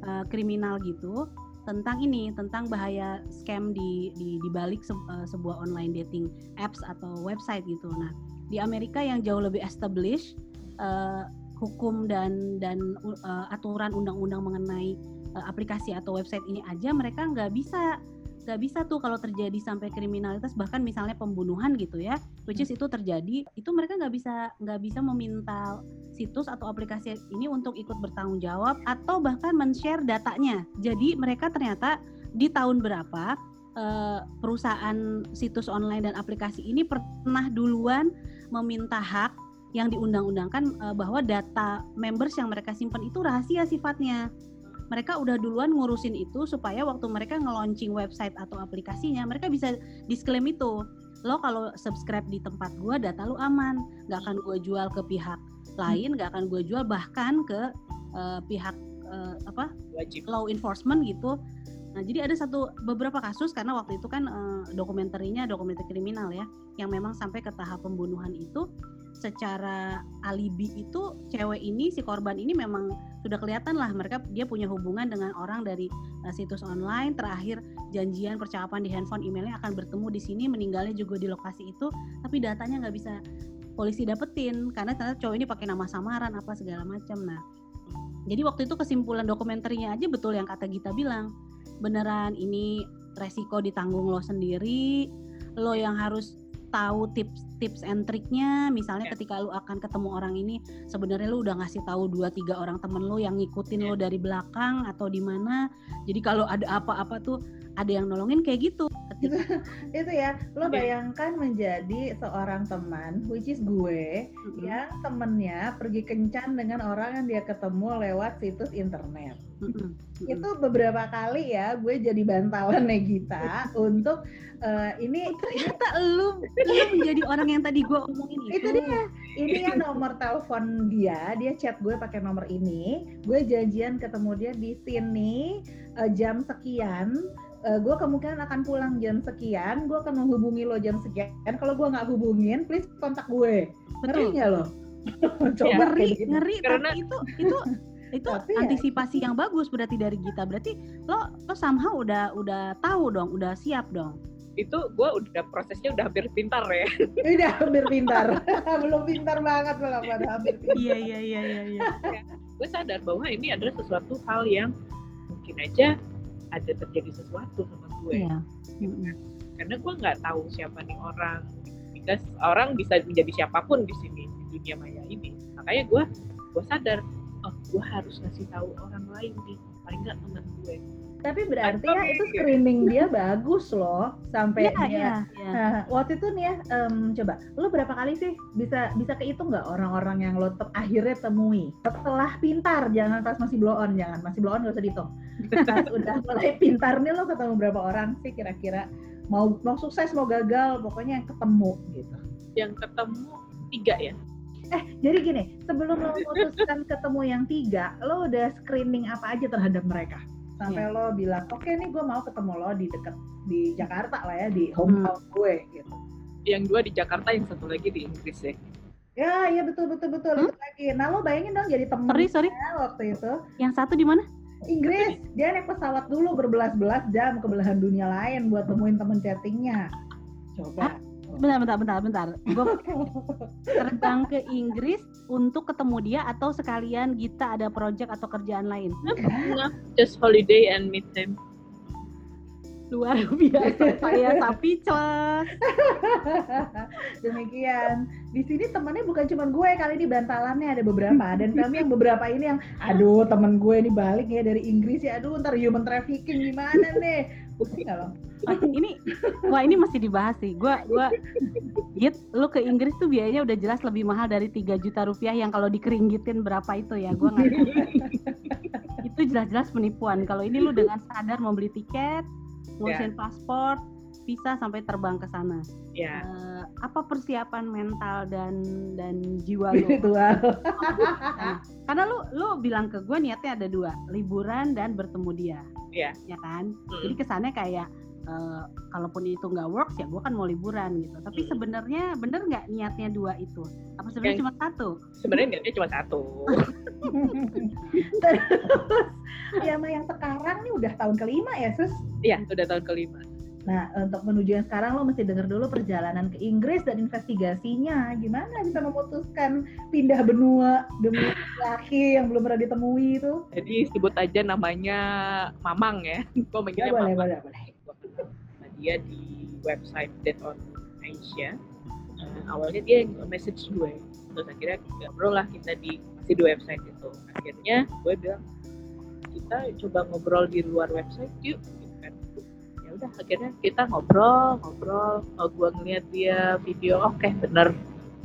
uh, kriminal gitu tentang ini tentang bahaya scam di di, di balik se, uh, sebuah online dating apps atau website gitu. Nah di Amerika yang jauh lebih established uh, hukum dan dan uh, aturan undang-undang mengenai uh, aplikasi atau website ini aja mereka nggak bisa nggak bisa tuh kalau terjadi sampai kriminalitas bahkan misalnya pembunuhan gitu ya which is itu terjadi itu mereka nggak bisa nggak bisa meminta situs atau aplikasi ini untuk ikut bertanggung jawab atau bahkan men-share datanya. Jadi mereka ternyata di tahun berapa eh, perusahaan situs online dan aplikasi ini pernah duluan meminta hak yang diundang-undangkan eh, bahwa data members yang mereka simpan itu rahasia sifatnya mereka udah duluan ngurusin itu supaya waktu mereka nge-launching website atau aplikasinya mereka bisa disclaim itu. Lo kalau subscribe di tempat gue data lo aman. Nggak akan gue jual ke pihak lain nggak akan gue jual bahkan ke uh, pihak uh, apa wajib. law enforcement gitu. Nah jadi ada satu beberapa kasus karena waktu itu kan uh, dokumenterinya dokumenter kriminal ya yang memang sampai ke tahap pembunuhan itu secara alibi itu cewek ini si korban ini memang sudah kelihatan lah mereka dia punya hubungan dengan orang dari uh, situs online. Terakhir janjian percakapan di handphone emailnya akan bertemu di sini meninggalnya juga di lokasi itu tapi datanya nggak bisa polisi dapetin karena ternyata cowok ini pakai nama samaran apa segala macam. Nah jadi waktu itu kesimpulan dokumenternya aja betul yang kata Gita bilang beneran ini resiko ditanggung lo sendiri lo yang harus tahu tips tips and triknya misalnya yeah. ketika lu akan ketemu orang ini sebenarnya lu udah ngasih tahu dua tiga orang temen lu yang ngikutin yeah. lu dari belakang atau di mana jadi kalau ada apa-apa tuh ada yang nolongin kayak gitu itu, itu ya lo bayangkan menjadi seorang teman which is gue mm-hmm. yang temennya pergi kencan dengan orang yang dia ketemu lewat situs internet mm-hmm. itu beberapa kali ya gue jadi bantalan Negita untuk uh, ini oh, ternyata lu lu menjadi orang yang tadi gue omongin itu. Itu dia. Ini ya nomor telepon dia, dia chat gue pakai nomor ini. Gue janjian ketemu dia di sini uh, jam sekian. Uh, gue kemungkinan akan pulang jam sekian. Gue akan menghubungi lo jam sekian. Kalau gue nggak hubungin, please kontak gue. Betul. Ngeri lo? Coba ya, ngeri, ngeri. Karena tapi itu itu itu Tapi ya antisipasi ya. yang bagus berarti dari kita berarti lo lo somehow udah udah tahu dong udah siap dong itu gue udah prosesnya udah hampir pintar ya udah hampir pintar belum pintar banget belum ada hampir pintar. iya iya iya iya ya. gue sadar bahwa ini adalah sesuatu hal yang mungkin aja ada terjadi sesuatu sama gue. Gitu kan. karena gue nggak tahu siapa nih orang. Dan orang bisa menjadi siapa pun di sini di dunia maya ini. Makanya gue gue sadar oh gue harus ngasih tahu orang lain nih paling nggak teman gue Tapi berarti ya itu mikir. screening dia bagus loh sampai Iya, dia. iya, iya. Nah, waktu itu nih ya, em, coba, lu berapa kali sih bisa bisa kehitung nggak orang-orang yang lo te- akhirnya temui setelah pintar, jangan pas masih blow on, jangan masih blow on gak usah dihitung. Pas udah mulai pintar nih lo ketemu berapa orang sih kira-kira mau mau sukses mau gagal pokoknya yang ketemu gitu. yang ketemu tiga ya Jadi gini, sebelum lo memutuskan ketemu yang tiga, lo udah screening apa aja terhadap mereka? Sampai lo bilang, oke nih gue mau ketemu lo di deket di Jakarta lah ya, di hometown gue gitu. yang dua di Jakarta yang satu lagi di Inggris ya Ya, iya betul betul betul Hmm? lagi. Nah, lo bayangin dong jadi temen Sorry, sorry. waktu itu Yang satu di mana? Inggris. Dia naik pesawat dulu berbelas-belas jam ke belahan dunia lain buat temuin temen chattingnya. Coba. Bentar, bentar, bentar, bentar. Gue terbang ke Inggris untuk ketemu dia atau sekalian kita ada project atau kerjaan lain. Nah, just holiday and meet them Luar biasa saya sapi cos. Demikian. Di sini temennya bukan cuma gue kali ini bantalannya ada beberapa dan kami yang beberapa ini yang aduh temen gue ini balik ya dari Inggris ya aduh ntar human trafficking gimana nih bukti nggak lo? Ah, ini wah ini masih dibahas sih. Gua gua Git, lu ke Inggris tuh biayanya udah jelas lebih mahal dari 3 juta rupiah yang kalau dikeringgitin berapa itu ya. Gua nggak. Itu jelas-jelas penipuan. Kalau ini lu dengan sadar membeli tiket, ngurusin paspor, visa sampai terbang ke sana. ya Eh, apa persiapan mental dan dan jiwa lu? Spiritual. Nah, karena lu lu bilang ke gue niatnya ada dua, liburan dan bertemu dia. Iya. Ya kan? Mm. Jadi kesannya kayak eh, kalaupun itu nggak works ya gue kan mau liburan gitu. Tapi Mm. sebenarnya bener nggak niatnya dua itu? Apa sebenarnya cuma satu? sebenarnya niatnya cuma satu Terus ya sama yang sekarang nih udah tahun kelima ya sus. iya udah tahun kelima Nah untuk menuju yang sekarang lo mesti denger dulu perjalanan ke Inggris dan investigasinya. Gimana bisa memutuskan pindah benua demi laki yang belum pernah ditemui itu? jadi sebut aja namanya Mamang ya gue Ya manggilnya boleh Mamang boleh boleh. Kenal sama dia di website Dead on Asia Eh, awalnya dia yang message gue terus akhirnya ngobrol lah kita di masih di website itu akhirnya gue bilang kita coba ngobrol di luar website yuk ya udah akhirnya kita ngobrol ngobrol oh, gue ngeliat dia video oke bener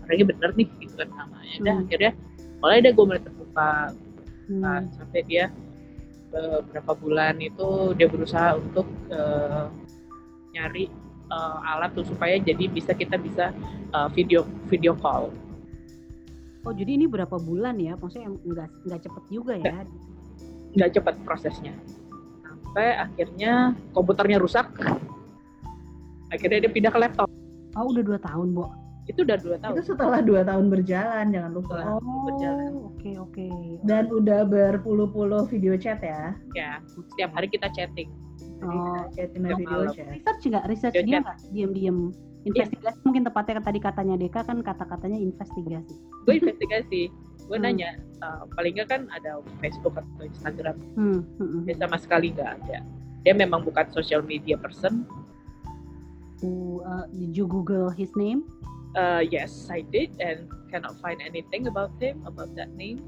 orangnya bener nih gitu kan namanya udah Hmm. akhirnya mulai deh gue mulai terbuka Hmm. Nah, sampai dia beberapa bulan itu dia berusaha untuk eh, nyari eh, alat tuh supaya jadi bisa kita bisa eh, video video call Oh jadi ini berapa bulan ya? Maksudnya nggak nggak cepet juga ya? nggak cepat prosesnya sampai akhirnya komputernya rusak akhirnya dia pindah ke laptop Oh udah dua tahun, Bo. itu udah dua tahun Itu setelah dua tahun berjalan jangan lupa. Setelah berjalan. Oh oke oke. Dan udah berpuluh-puluh video chat ya. ya setiap hari kita chatting Oh. kita chatting dan Setiap video malam. chat. research nggak research Dia nggak diam-diam investigasi mungkin tepatnya tadi katanya Deka kan kata-katanya investigasi gue investigasi gue Hmm. nanya eh, paling nggak kan ada Facebook atau Instagram hmm, hmm, hmm. dia sama sekali nggak ada dia memang bukan social media person Uh, uh, did you Google his name Uh, yes, I did and cannot find anything about him, about that name.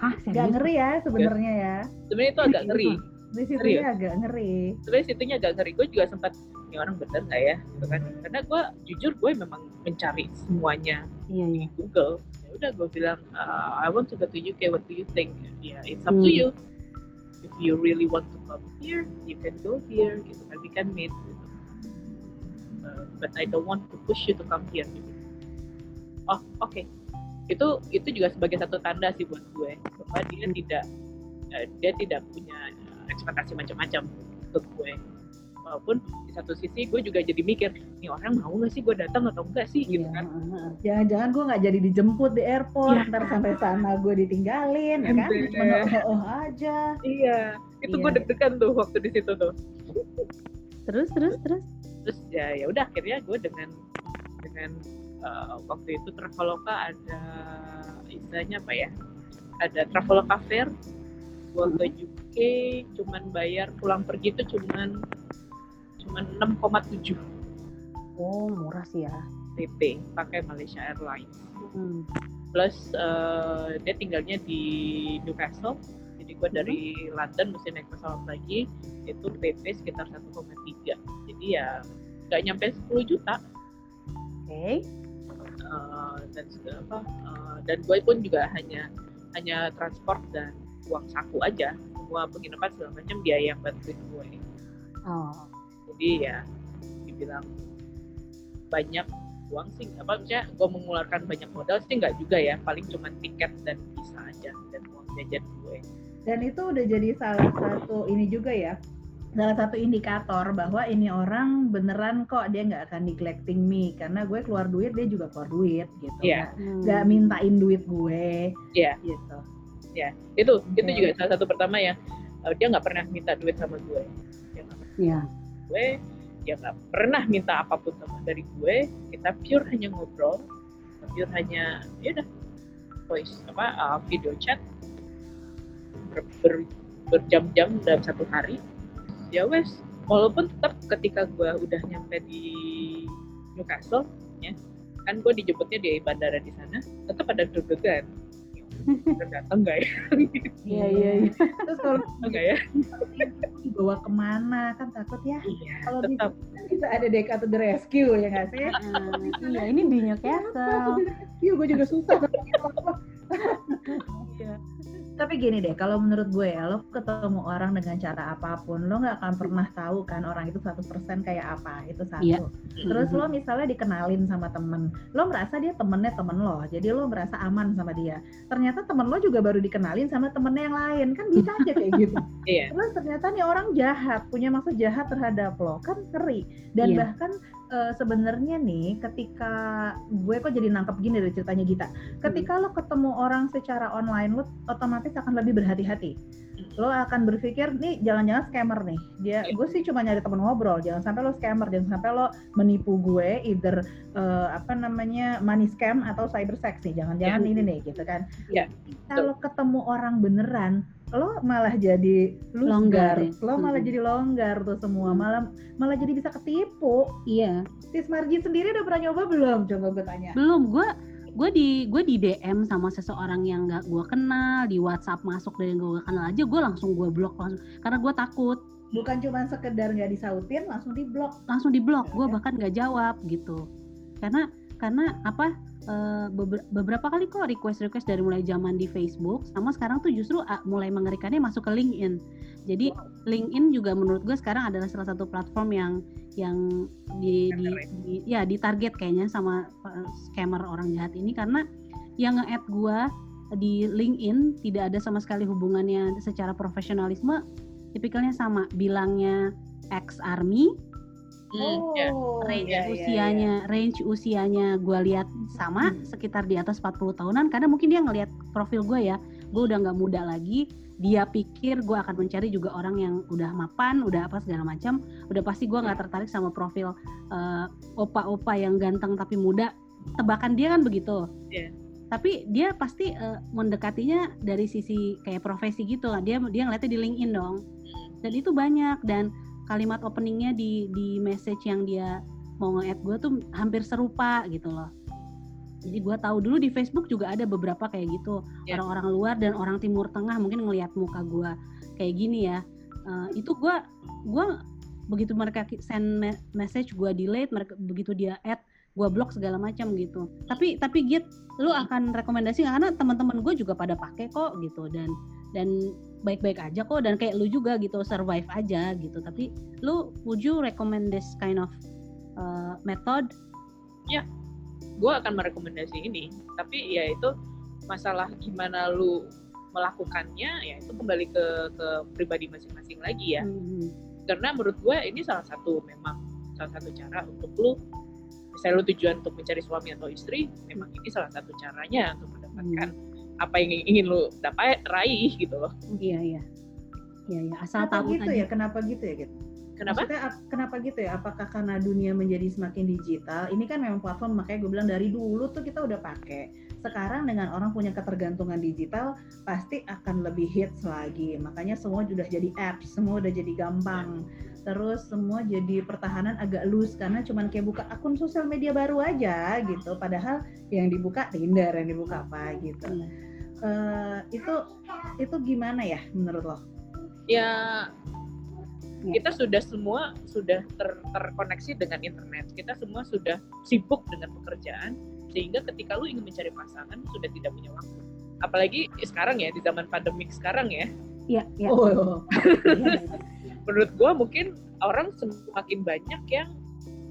hah Gak serius ngeri ya sebenarnya ya. Sebenarnya itu agak ngeri. Di agak ngeri. Sebenarnya situnya agak ngeri. Gue juga sempat, ini orang bener nggak ya? Gitu kan. Karena gue jujur gue memang mencari semuanya iya iya di Google. Udah gue bilang, uh, I want to go to UK. What do you think? Ya, it's up to Hmm. you. If you really want to come here, you can go here. Gitu kan, we can meet. Gitu. Uh, but I don't want to push you to come here. Gitu. Oh, oke. Itu itu juga sebagai satu tanda sih buat gue bahwa dia tidak eh, dia tidak punya eh, ekspektasi macam-macam untuk gue. Walaupun di satu sisi gue juga jadi mikir, nih orang mau nggak sih gue datang atau enggak sih gitu Iya, kan? uh. Jangan-jangan gue nggak jadi dijemput di airport, Iya. ntar sampai sana gue ditinggalin, ya kan? Cuma oh, oh aja. Iya, itu Iya. gue deg-degan tuh waktu di situ tuh. terus terus terus Terus ya ya udah akhirnya gue dengan dengan eh, waktu itu Traveloka ada istilahnya apa ya? Ada Traveloka Fair. Gue ke UK cuman bayar pulang pergi tuh cuman cuman 6,7 oh murah sih ya. PP pakai Malaysia Airlines. Hmm. plus eh, dia tinggalnya di Newcastle. Jadi gue dari London mesti naik pesawat lagi. Itu PP sekitar 1,3 jadi ya nggak nyampe 10 juta. Oke. Eh, dan segala apa eh, dan gue pun juga hanya hanya transport dan uang saku aja. Semua penginapan segala macam dia yang bantuin gue Oh. Jadi ya dibilang banyak uang sih apa maksudnya gue mengeluarkan banyak modal sih nggak juga ya paling cuma tiket dan visa aja dan uang jajan gue Dan itu udah jadi salah satu ini juga ya, salah satu indikator bahwa ini orang beneran kok dia nggak akan neglecting me karena gue keluar duit dia juga keluar duit gitu. Iya. Nggak- Hmm. Mintain duit gue. Iya. Gitu. itu itu Oke. juga salah satu pertama yang eh, dia nggak pernah minta duit sama gue pernah Iya. Gue dia nggak pernah minta apa pun sama dari gue kita pure hanya ngobrol pure hanya ya udah voice apa uh, video chat ber, ber- berjam-jam dalam satu hari ya wes. Walaupun tetap ketika gue udah nyampe di Newcastle ya kan gue dijemputnya di bandara di sana tetap ada deg-degan Udah datang nggak ya Iya iya. iya. Terus kalau enggak ya dibawa ke mana kan takut ya. iya Kalau di tetap kan bisa ada Deka to the rescue ya nggak sih? Nah, iya ini di Newcastle. to the rescue? Gue juga susah. Iya. Tapi gini deh, kalau menurut gue ya, lo ketemu orang dengan cara apa pun, lo nggak akan pernah tahu kan orang itu 100% kayak apa, itu satu. Iya. Terus lo misalnya dikenalin sama temen, lo merasa dia temennya temen lo, jadi lo merasa aman sama dia. Ternyata temen lo juga baru dikenalin sama temennya yang lain, kan bisa aja kayak gitu. Iya. Terus ternyata nih orang jahat, punya maksud jahat terhadap lo, kan ngeri. Dan Iya. bahkan eh, sebenarnya nih, ketika gue kok jadi nangkep gini dari ceritanya Gita, ketika lo ketemu orang secara online, lo otomatis akan lebih berhati-hati. Lo akan berpikir nih jangan-jangan scammer nih. Dia, Iya. gue sih cuma nyari temen ngobrol. Jangan sampai lo scammer, jangan sampai lo menipu gue, either eh, apa namanya money scam atau cyber sex nih. Jangan-jangan Iya. ini nih, gitu kan. Iya, Kalau ketemu orang beneran, lo malah jadi Longgar longgar, ya. lo malah Hmm. jadi longgar tuh semua, malah malah jadi bisa ketipu. Iya. Sis Marji sendiri udah pernah nyoba belum? Coba gue tanya. Belum gue gue di gue di DM sama seseorang yang nggak gue kenal di WhatsApp masuk dari yang gue gak kenal aja gue langsung gue blok langsung karena gue takut Bukan cuma sekedar nggak disautin, langsung diblok. langsung di blok gue bahkan nggak jawab gitu karena karena apa eh, beber- beberapa kali kok request request dari mulai zaman di Facebook sama sekarang tuh justru ah, mulai mengerikannya masuk ke LinkedIn. Jadi LinkedIn juga menurut gue sekarang adalah salah satu platform yang yang di, di, di- ya di target kayaknya sama eh, scammer orang jahat ini. Karena yang nge-add gue di LinkedIn tidak ada sama sekali hubungannya secara profesionalisme. Tipikalnya sama bilangnya ex army Hmm, ya. range iya, iya, usianya range usianya gue lihat sama Hmm. sekitar di atas 40 tahunan karena mungkin dia ngelihat profil gue ya. Gue udah nggak muda lagi dia pikir gue akan mencari juga orang yang udah mapan udah apa segala macam. Udah pasti gue nggak tertarik sama profil eh, opa-opa yang ganteng tapi muda. Tebakan dia kan begitu. Iya. tapi dia pasti eh, mendekatinya dari sisi kayak profesi gitu lah. Dia dia ngeliatnya di LinkedIn dong. Dan itu banyak. Dan kalimat openingnya di di message yang dia mau nge-add gue tuh hampir serupa gitu loh. Jadi gue tahu dulu di Facebook juga ada beberapa kayak gitu. Ya. orang-orang luar dan orang Timur Tengah mungkin ngelihat muka gue kayak gini ya. Eh, itu gue gua begitu mereka send me- message gue delete mereka begitu dia add gue blok segala macam gitu. Tapi tapi git lu akan rekomendasi karena teman-teman gue juga pada pakai kok gitu. Dan dan baik-baik aja kok dan kayak lu juga gitu survive aja gitu. Tapi lu would you recommend this kind of uh, method? Gue akan merekomendasi ini. Tapi ya itu masalah gimana lu melakukannya ya itu kembali ke ke pribadi masing-masing lagi ya. Mhm. karena menurut gue ini salah satu memang salah satu cara untuk lu misalnya lu tujuan untuk mencari suami atau istri memang ini salah satu caranya untuk mendapatkan apa yang ingin lu dapat raih gitu loh iya iya iya iya asal Kenapa tahu gitu aja ya? Kenapa gitu ya? Gitu? kenapa Maksudnya ap- kenapa gitu ya? Apakah karena dunia menjadi semakin digital? Ini kan memang platform makanya gue bilang dari dulu tuh kita udah pakai. Sekarang dengan orang punya ketergantungan digital pasti akan lebih hits lagi. Makanya semua sudah jadi apps, semua udah jadi gampang. terus semua jadi pertahanan agak loose karena cuman kayak buka akun sosial media baru aja gitu padahal yang dibuka Tinder yang dibuka apa gitu Iya. Eh, itu itu gimana ya menurut lo? ya Ya. kita sudah semua sudah ter- terkoneksi dengan internet kita semua sudah sibuk dengan pekerjaan sehingga ketika lu ingin mencari pasangan sudah tidak punya waktu apalagi sekarang ya di zaman pandemik sekarang ya Iya, iya. Oh, menurut gua mungkin orang semakin banyak yang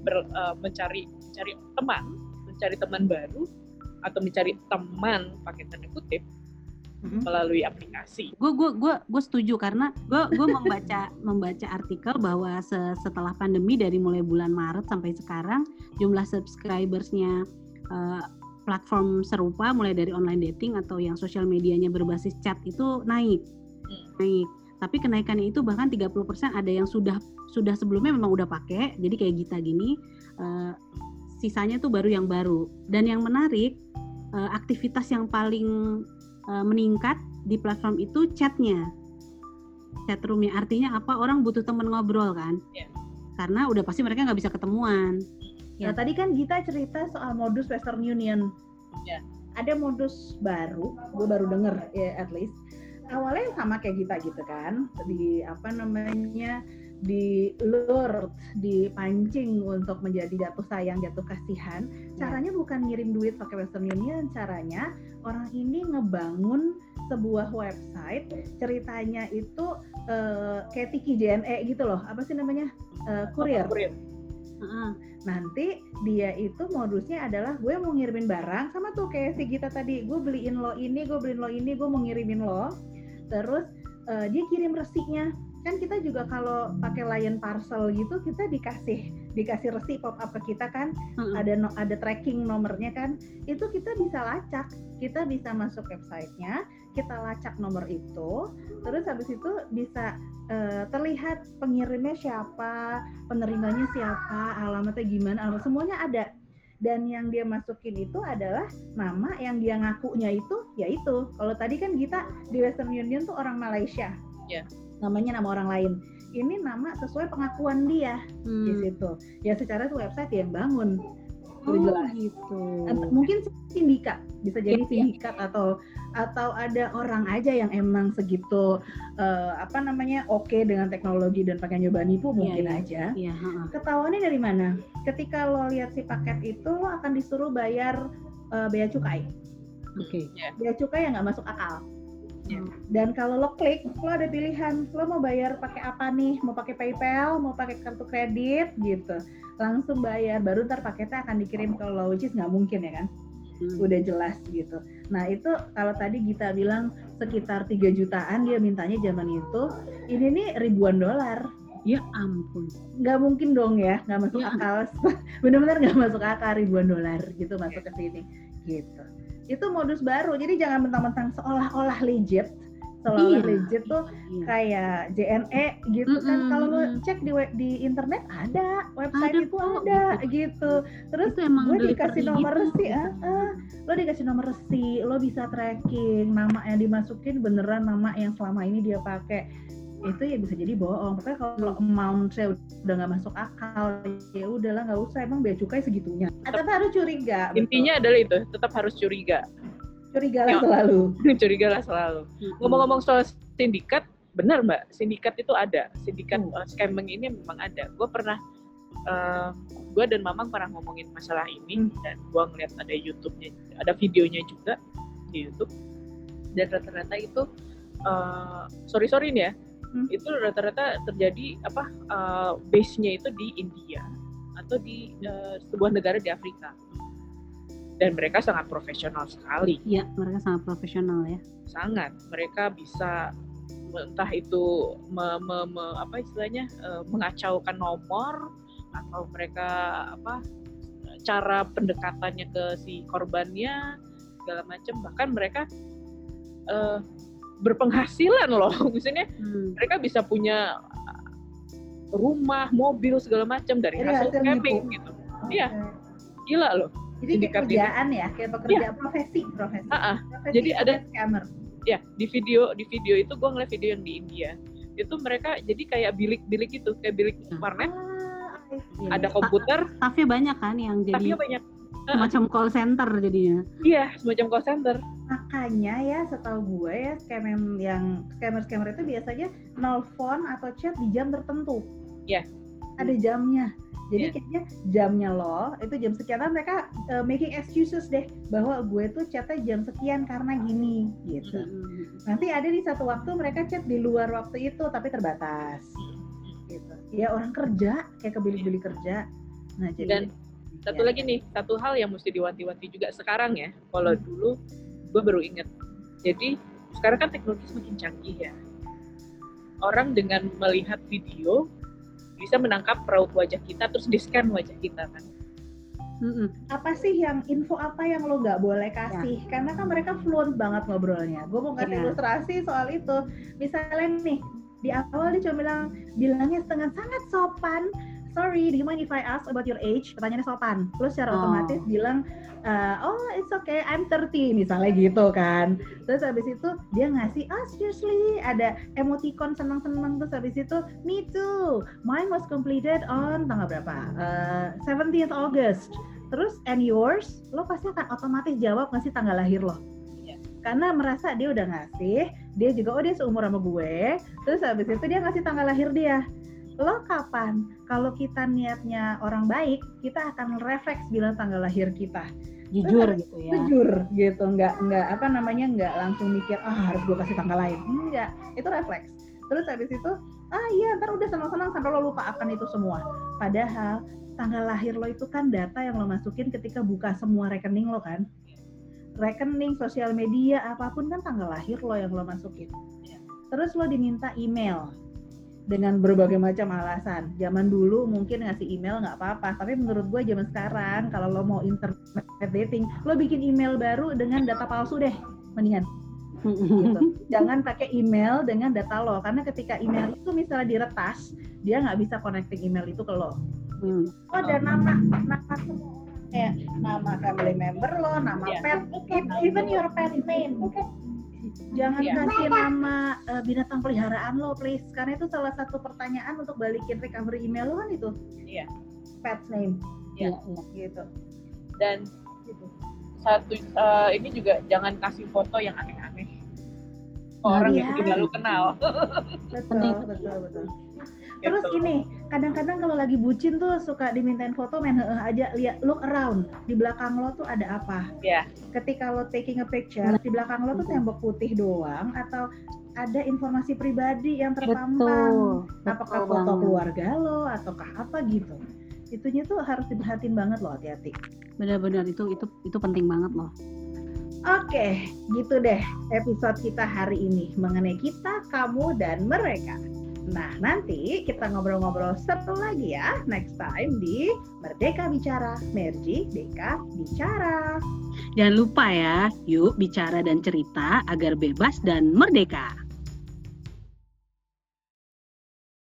ber- eh, mencari mencari teman mencari teman baru atau mencari teman pakai tanda kutip Mm-mm. melalui aplikasi gue gue gue gue setuju karena gue gue membaca membaca artikel bahwa se- setelah pandemi dari mulai bulan Maret sampai sekarang jumlah subscribersnya eh, platform serupa mulai dari online dating atau yang sosial medianya berbasis chat itu naik Hmm. naik tapi kenaikannya itu bahkan 30% ada yang sudah sudah sebelumnya memang udah pakai jadi kayak Gita gini eh, sisanya tuh baru yang baru dan yang menarik eh, aktivitas yang paling eh, meningkat di platform itu chatnya chat roomnya artinya apa orang butuh temen ngobrol kan Iya. karena udah pasti mereka nggak bisa ketemuan Nah, tadi kan Gita cerita soal modus Western Union. Ya. Ada modus baru, gue baru denger ya at least. Awalnya sama kayak Gita gitu kan, di apa namanya di lure, dipancing untuk menjadi jatuh sayang, jatuh kasihan. Caranya bukan ngirim duit pakai Western Union, caranya orang ini ngebangun sebuah website, ceritanya itu eh, kayak Tiki JNE gitu loh, apa sih namanya? Eh, Kurir nanti dia itu modusnya adalah gue mau ngirimin barang sama tuh kayak si Gita tadi gue beliin lo ini gue beliin lo ini gue mau ngirimin lo. Terus eh, dia kirim resinya kan kita juga kalau pakai Lion Parcel gitu kita dikasih dikasih resi pop up ke kita kan. Heeh. ada no- ada tracking nomornya kan. Itu kita bisa lacak. Kita bisa masuk websitenya kita lacak nomor itu. Terus habis itu bisa eh, terlihat pengirimnya siapa penerimanya siapa alamatnya gimana alamat semuanya ada. Dan yang dia masukin itu adalah nama yang dia ngakunya itu yaitu. Kalau tadi kan kita di Western Union tuh orang Malaysia. Ya. Namanya nama orang lain ini nama sesuai pengakuan dia di Hmm. situ ya secara tuh website yang bangun Oh, jelas gitu. Mungkin sindikat bisa jadi Iya, iya. sindikat atau atau ada orang aja yang emang segitu eh, apa namanya oke dengan teknologi dan pakai nyoba nipu mungkin iya. aja Iya, heeh. ketahuannya dari mana ketika lo lihat si paket itu lo akan disuruh bayar eh, bea cukai Oke. bea cukai yang nggak masuk akal Ya. dan kalau lo klik lo ada pilihan lo mau bayar pakai apa nih mau pakai PayPal mau pakai kartu kredit gitu langsung bayar baru ntar paketnya akan dikirim ke lo which is nggak mungkin ya kan Hmm. udah jelas gitu. Nah itu kalau tadi Gita bilang sekitar 3 jutaan dia mintanya zaman itu, ini nih ribuan dolar. Ya ampun. Nggak mungkin dong ya, nggak masuk Ya. akal. Bener-bener nggak masuk akal ribuan dolar gitu masuk ke sini. Gitu. Itu modus baru. Jadi jangan mentang-mentang seolah-olah legit. Seolah-olah Iya. legit tuh Iya. kayak JNE gitu kan. Mm-mm, Kalau lo cek di di internet ada, website Ada itu kok, ada gitu. Terus itu emang gue dikasih nomor gitu. resi ah, ah. lo dikasih nomor resi lo bisa tracking nama yang dimasukin beneran nama yang selama ini dia pakai itu ya bisa jadi bohong pokoknya kalau amount saya udah nggak masuk akal ya udahlah nggak usah emang bea cukai segitunya Ah, tapi harus curiga betul. Intinya adalah itu, tetap harus curiga. curiga lah Ya. selalu curiga lah selalu. Mm-mm. Ngomong-ngomong soal sindikat, benar mbak, sindikat itu ada. Sindikat Hmm. uh, scamming ini memang ada. Gue pernah, gue dan Mamang pernah ngomongin masalah ini, Hmm. dan gue ngeliat ada YouTube-nya, ada videonya juga di YouTube. Dan rata-rata itu, uh, sorry sorry nih ya, Hmm. itu rata-rata terjadi apa uh, base-nya itu di India atau di uh, sebuah negara di Afrika. Dan mereka sangat profesional sekali Iya, mereka sangat profesional ya. sangat mereka bisa entah itu me- me- me- apa istilahnya eh, mengacaukan nomor atau mereka apa cara pendekatannya ke si korbannya segala macam bahkan mereka eh, berpenghasilan loh misalnya Hmm. mereka bisa punya rumah mobil segala macam dari Dari hasil hasil scamming nipu. gitu Oke. Iya. gila loh jadi kayak Sindikat ini. kerjaan ya kayak pekerjaan profesi profesi ah. Profesi Jadi ada- scammer ya di video di video itu gue ngeliat video yang di India itu mereka jadi kayak bilik-bilik gitu kayak bilik warnet Ah, ada komputer Staffnya banyak kan yang tapi jadi banyak semacam call center jadinya. iya semacam call center. Makanya ya setahu gue ya scammer yang scammer scammer itu biasanya nelfon atau chat di jam tertentu. Iya. ada jamnya. Jadi Iya. kayaknya jamnya lo itu jam sekian kan mereka uh, making excuses deh bahwa gue tuh chatnya jam sekian karena gini gitu. Mm-mm. nanti ada di satu waktu mereka chat di luar waktu itu tapi terbatas. Gitu. Ya orang kerja kayak kebilik-bilik kerja. Nah jadi Dan satu ya. lagi nih satu hal yang mesti diwanti-wanti juga sekarang ya. Kalau dulu gue baru inget jadi sekarang kan teknologi semakin canggih ya. Orang dengan melihat video bisa menangkap raut wajah kita terus di scan wajah kita kan. Mm-mm. apa sih yang info apa yang lo nggak boleh kasih? Karena kan mereka fluent banget ngobrolnya. Gue mau kasih Iya. ilustrasi soal itu. Misalnya nih di awal dia cuma bilang bilangnya dengan sangat sopan sorry do you mind if I ask about your age? Pertanyaannya sopan. Terus secara Oh. otomatis bilang "Uh, oh it's okay I'm 30 misalnya gitu kan. Terus habis itu dia ngasih ah seriously? Ada emoticon senang-senang terus habis itu me too mine was completed on tanggal berapa? Uh, 17th August. Terus and yours? Lo pasti akan otomatis jawab ngasih tanggal lahir lo. Iya. karena merasa dia udah ngasih dia juga oh dia seumur sama gue. Terus habis itu dia ngasih tanggal lahir dia lo kapan? Kalau kita niatnya orang baik kita akan refleks bilang tanggal lahir kita. Jujur Terus gitu ya. jujur gitu. Nggak nggak apa namanya nggak langsung mikir ah harus gue kasih tanggal lain. Enggak itu refleks. Terus habis itu ah iya ntar udah senang-senang sampai lo lupa akan itu semua. Padahal tanggal lahir lo itu kan data yang lo masukin ketika buka semua rekening lo kan. Rekening sosial media apa pun kan tanggal lahir lo yang lo masukin. Iya. terus lo diminta email dengan berbagai macam alasan. Zaman dulu mungkin ngasih email nggak apa-apa, tapi menurut gue zaman sekarang kalau lo mau internet dating, lo bikin email baru dengan data palsu deh, mendingan. Gitu. Jangan pakai email dengan data lo, karena ketika email itu misalnya diretas, dia nggak bisa connecting email itu ke lo. Hmm. Oh, ada nama nama semua kayak nama family member lo, nama Iya. pet, even your pet name. Jangan Iya. kasih nama eh, binatang peliharaan lo, please. Karena itu salah satu pertanyaan untuk balikin recovery email lo kan itu. Iya. Pet name, Iya, iya. gitu. dan gitu. satu eh, ini juga jangan kasih foto yang aneh-aneh orang iya. yang tidak lu kenal Betul, betul, betul. Terus Gitu. ini, kadang-kadang kalau lagi bucin tuh suka dimintain foto main heeh aja, lihat look around. Di belakang lo tuh ada apa? Iya. Ketika lo taking a picture, di belakang lo tuh tembok putih doang atau ada informasi pribadi yang terpampang. Betul. apakah betul foto banget. keluarga lo ataukah apa gitu itunya tuh harus diperhatiin banget loh hati-hati Benar-benar itu itu itu penting banget loh. oke gitu deh episode kita hari ini mengenai kita kamu dan mereka nah nanti kita ngobrol-ngobrol seru lagi ya next time di Merdeka Bicara Merji Deka Bicara Jangan lupa ya, yuk bicara dan cerita agar bebas dan merdeka.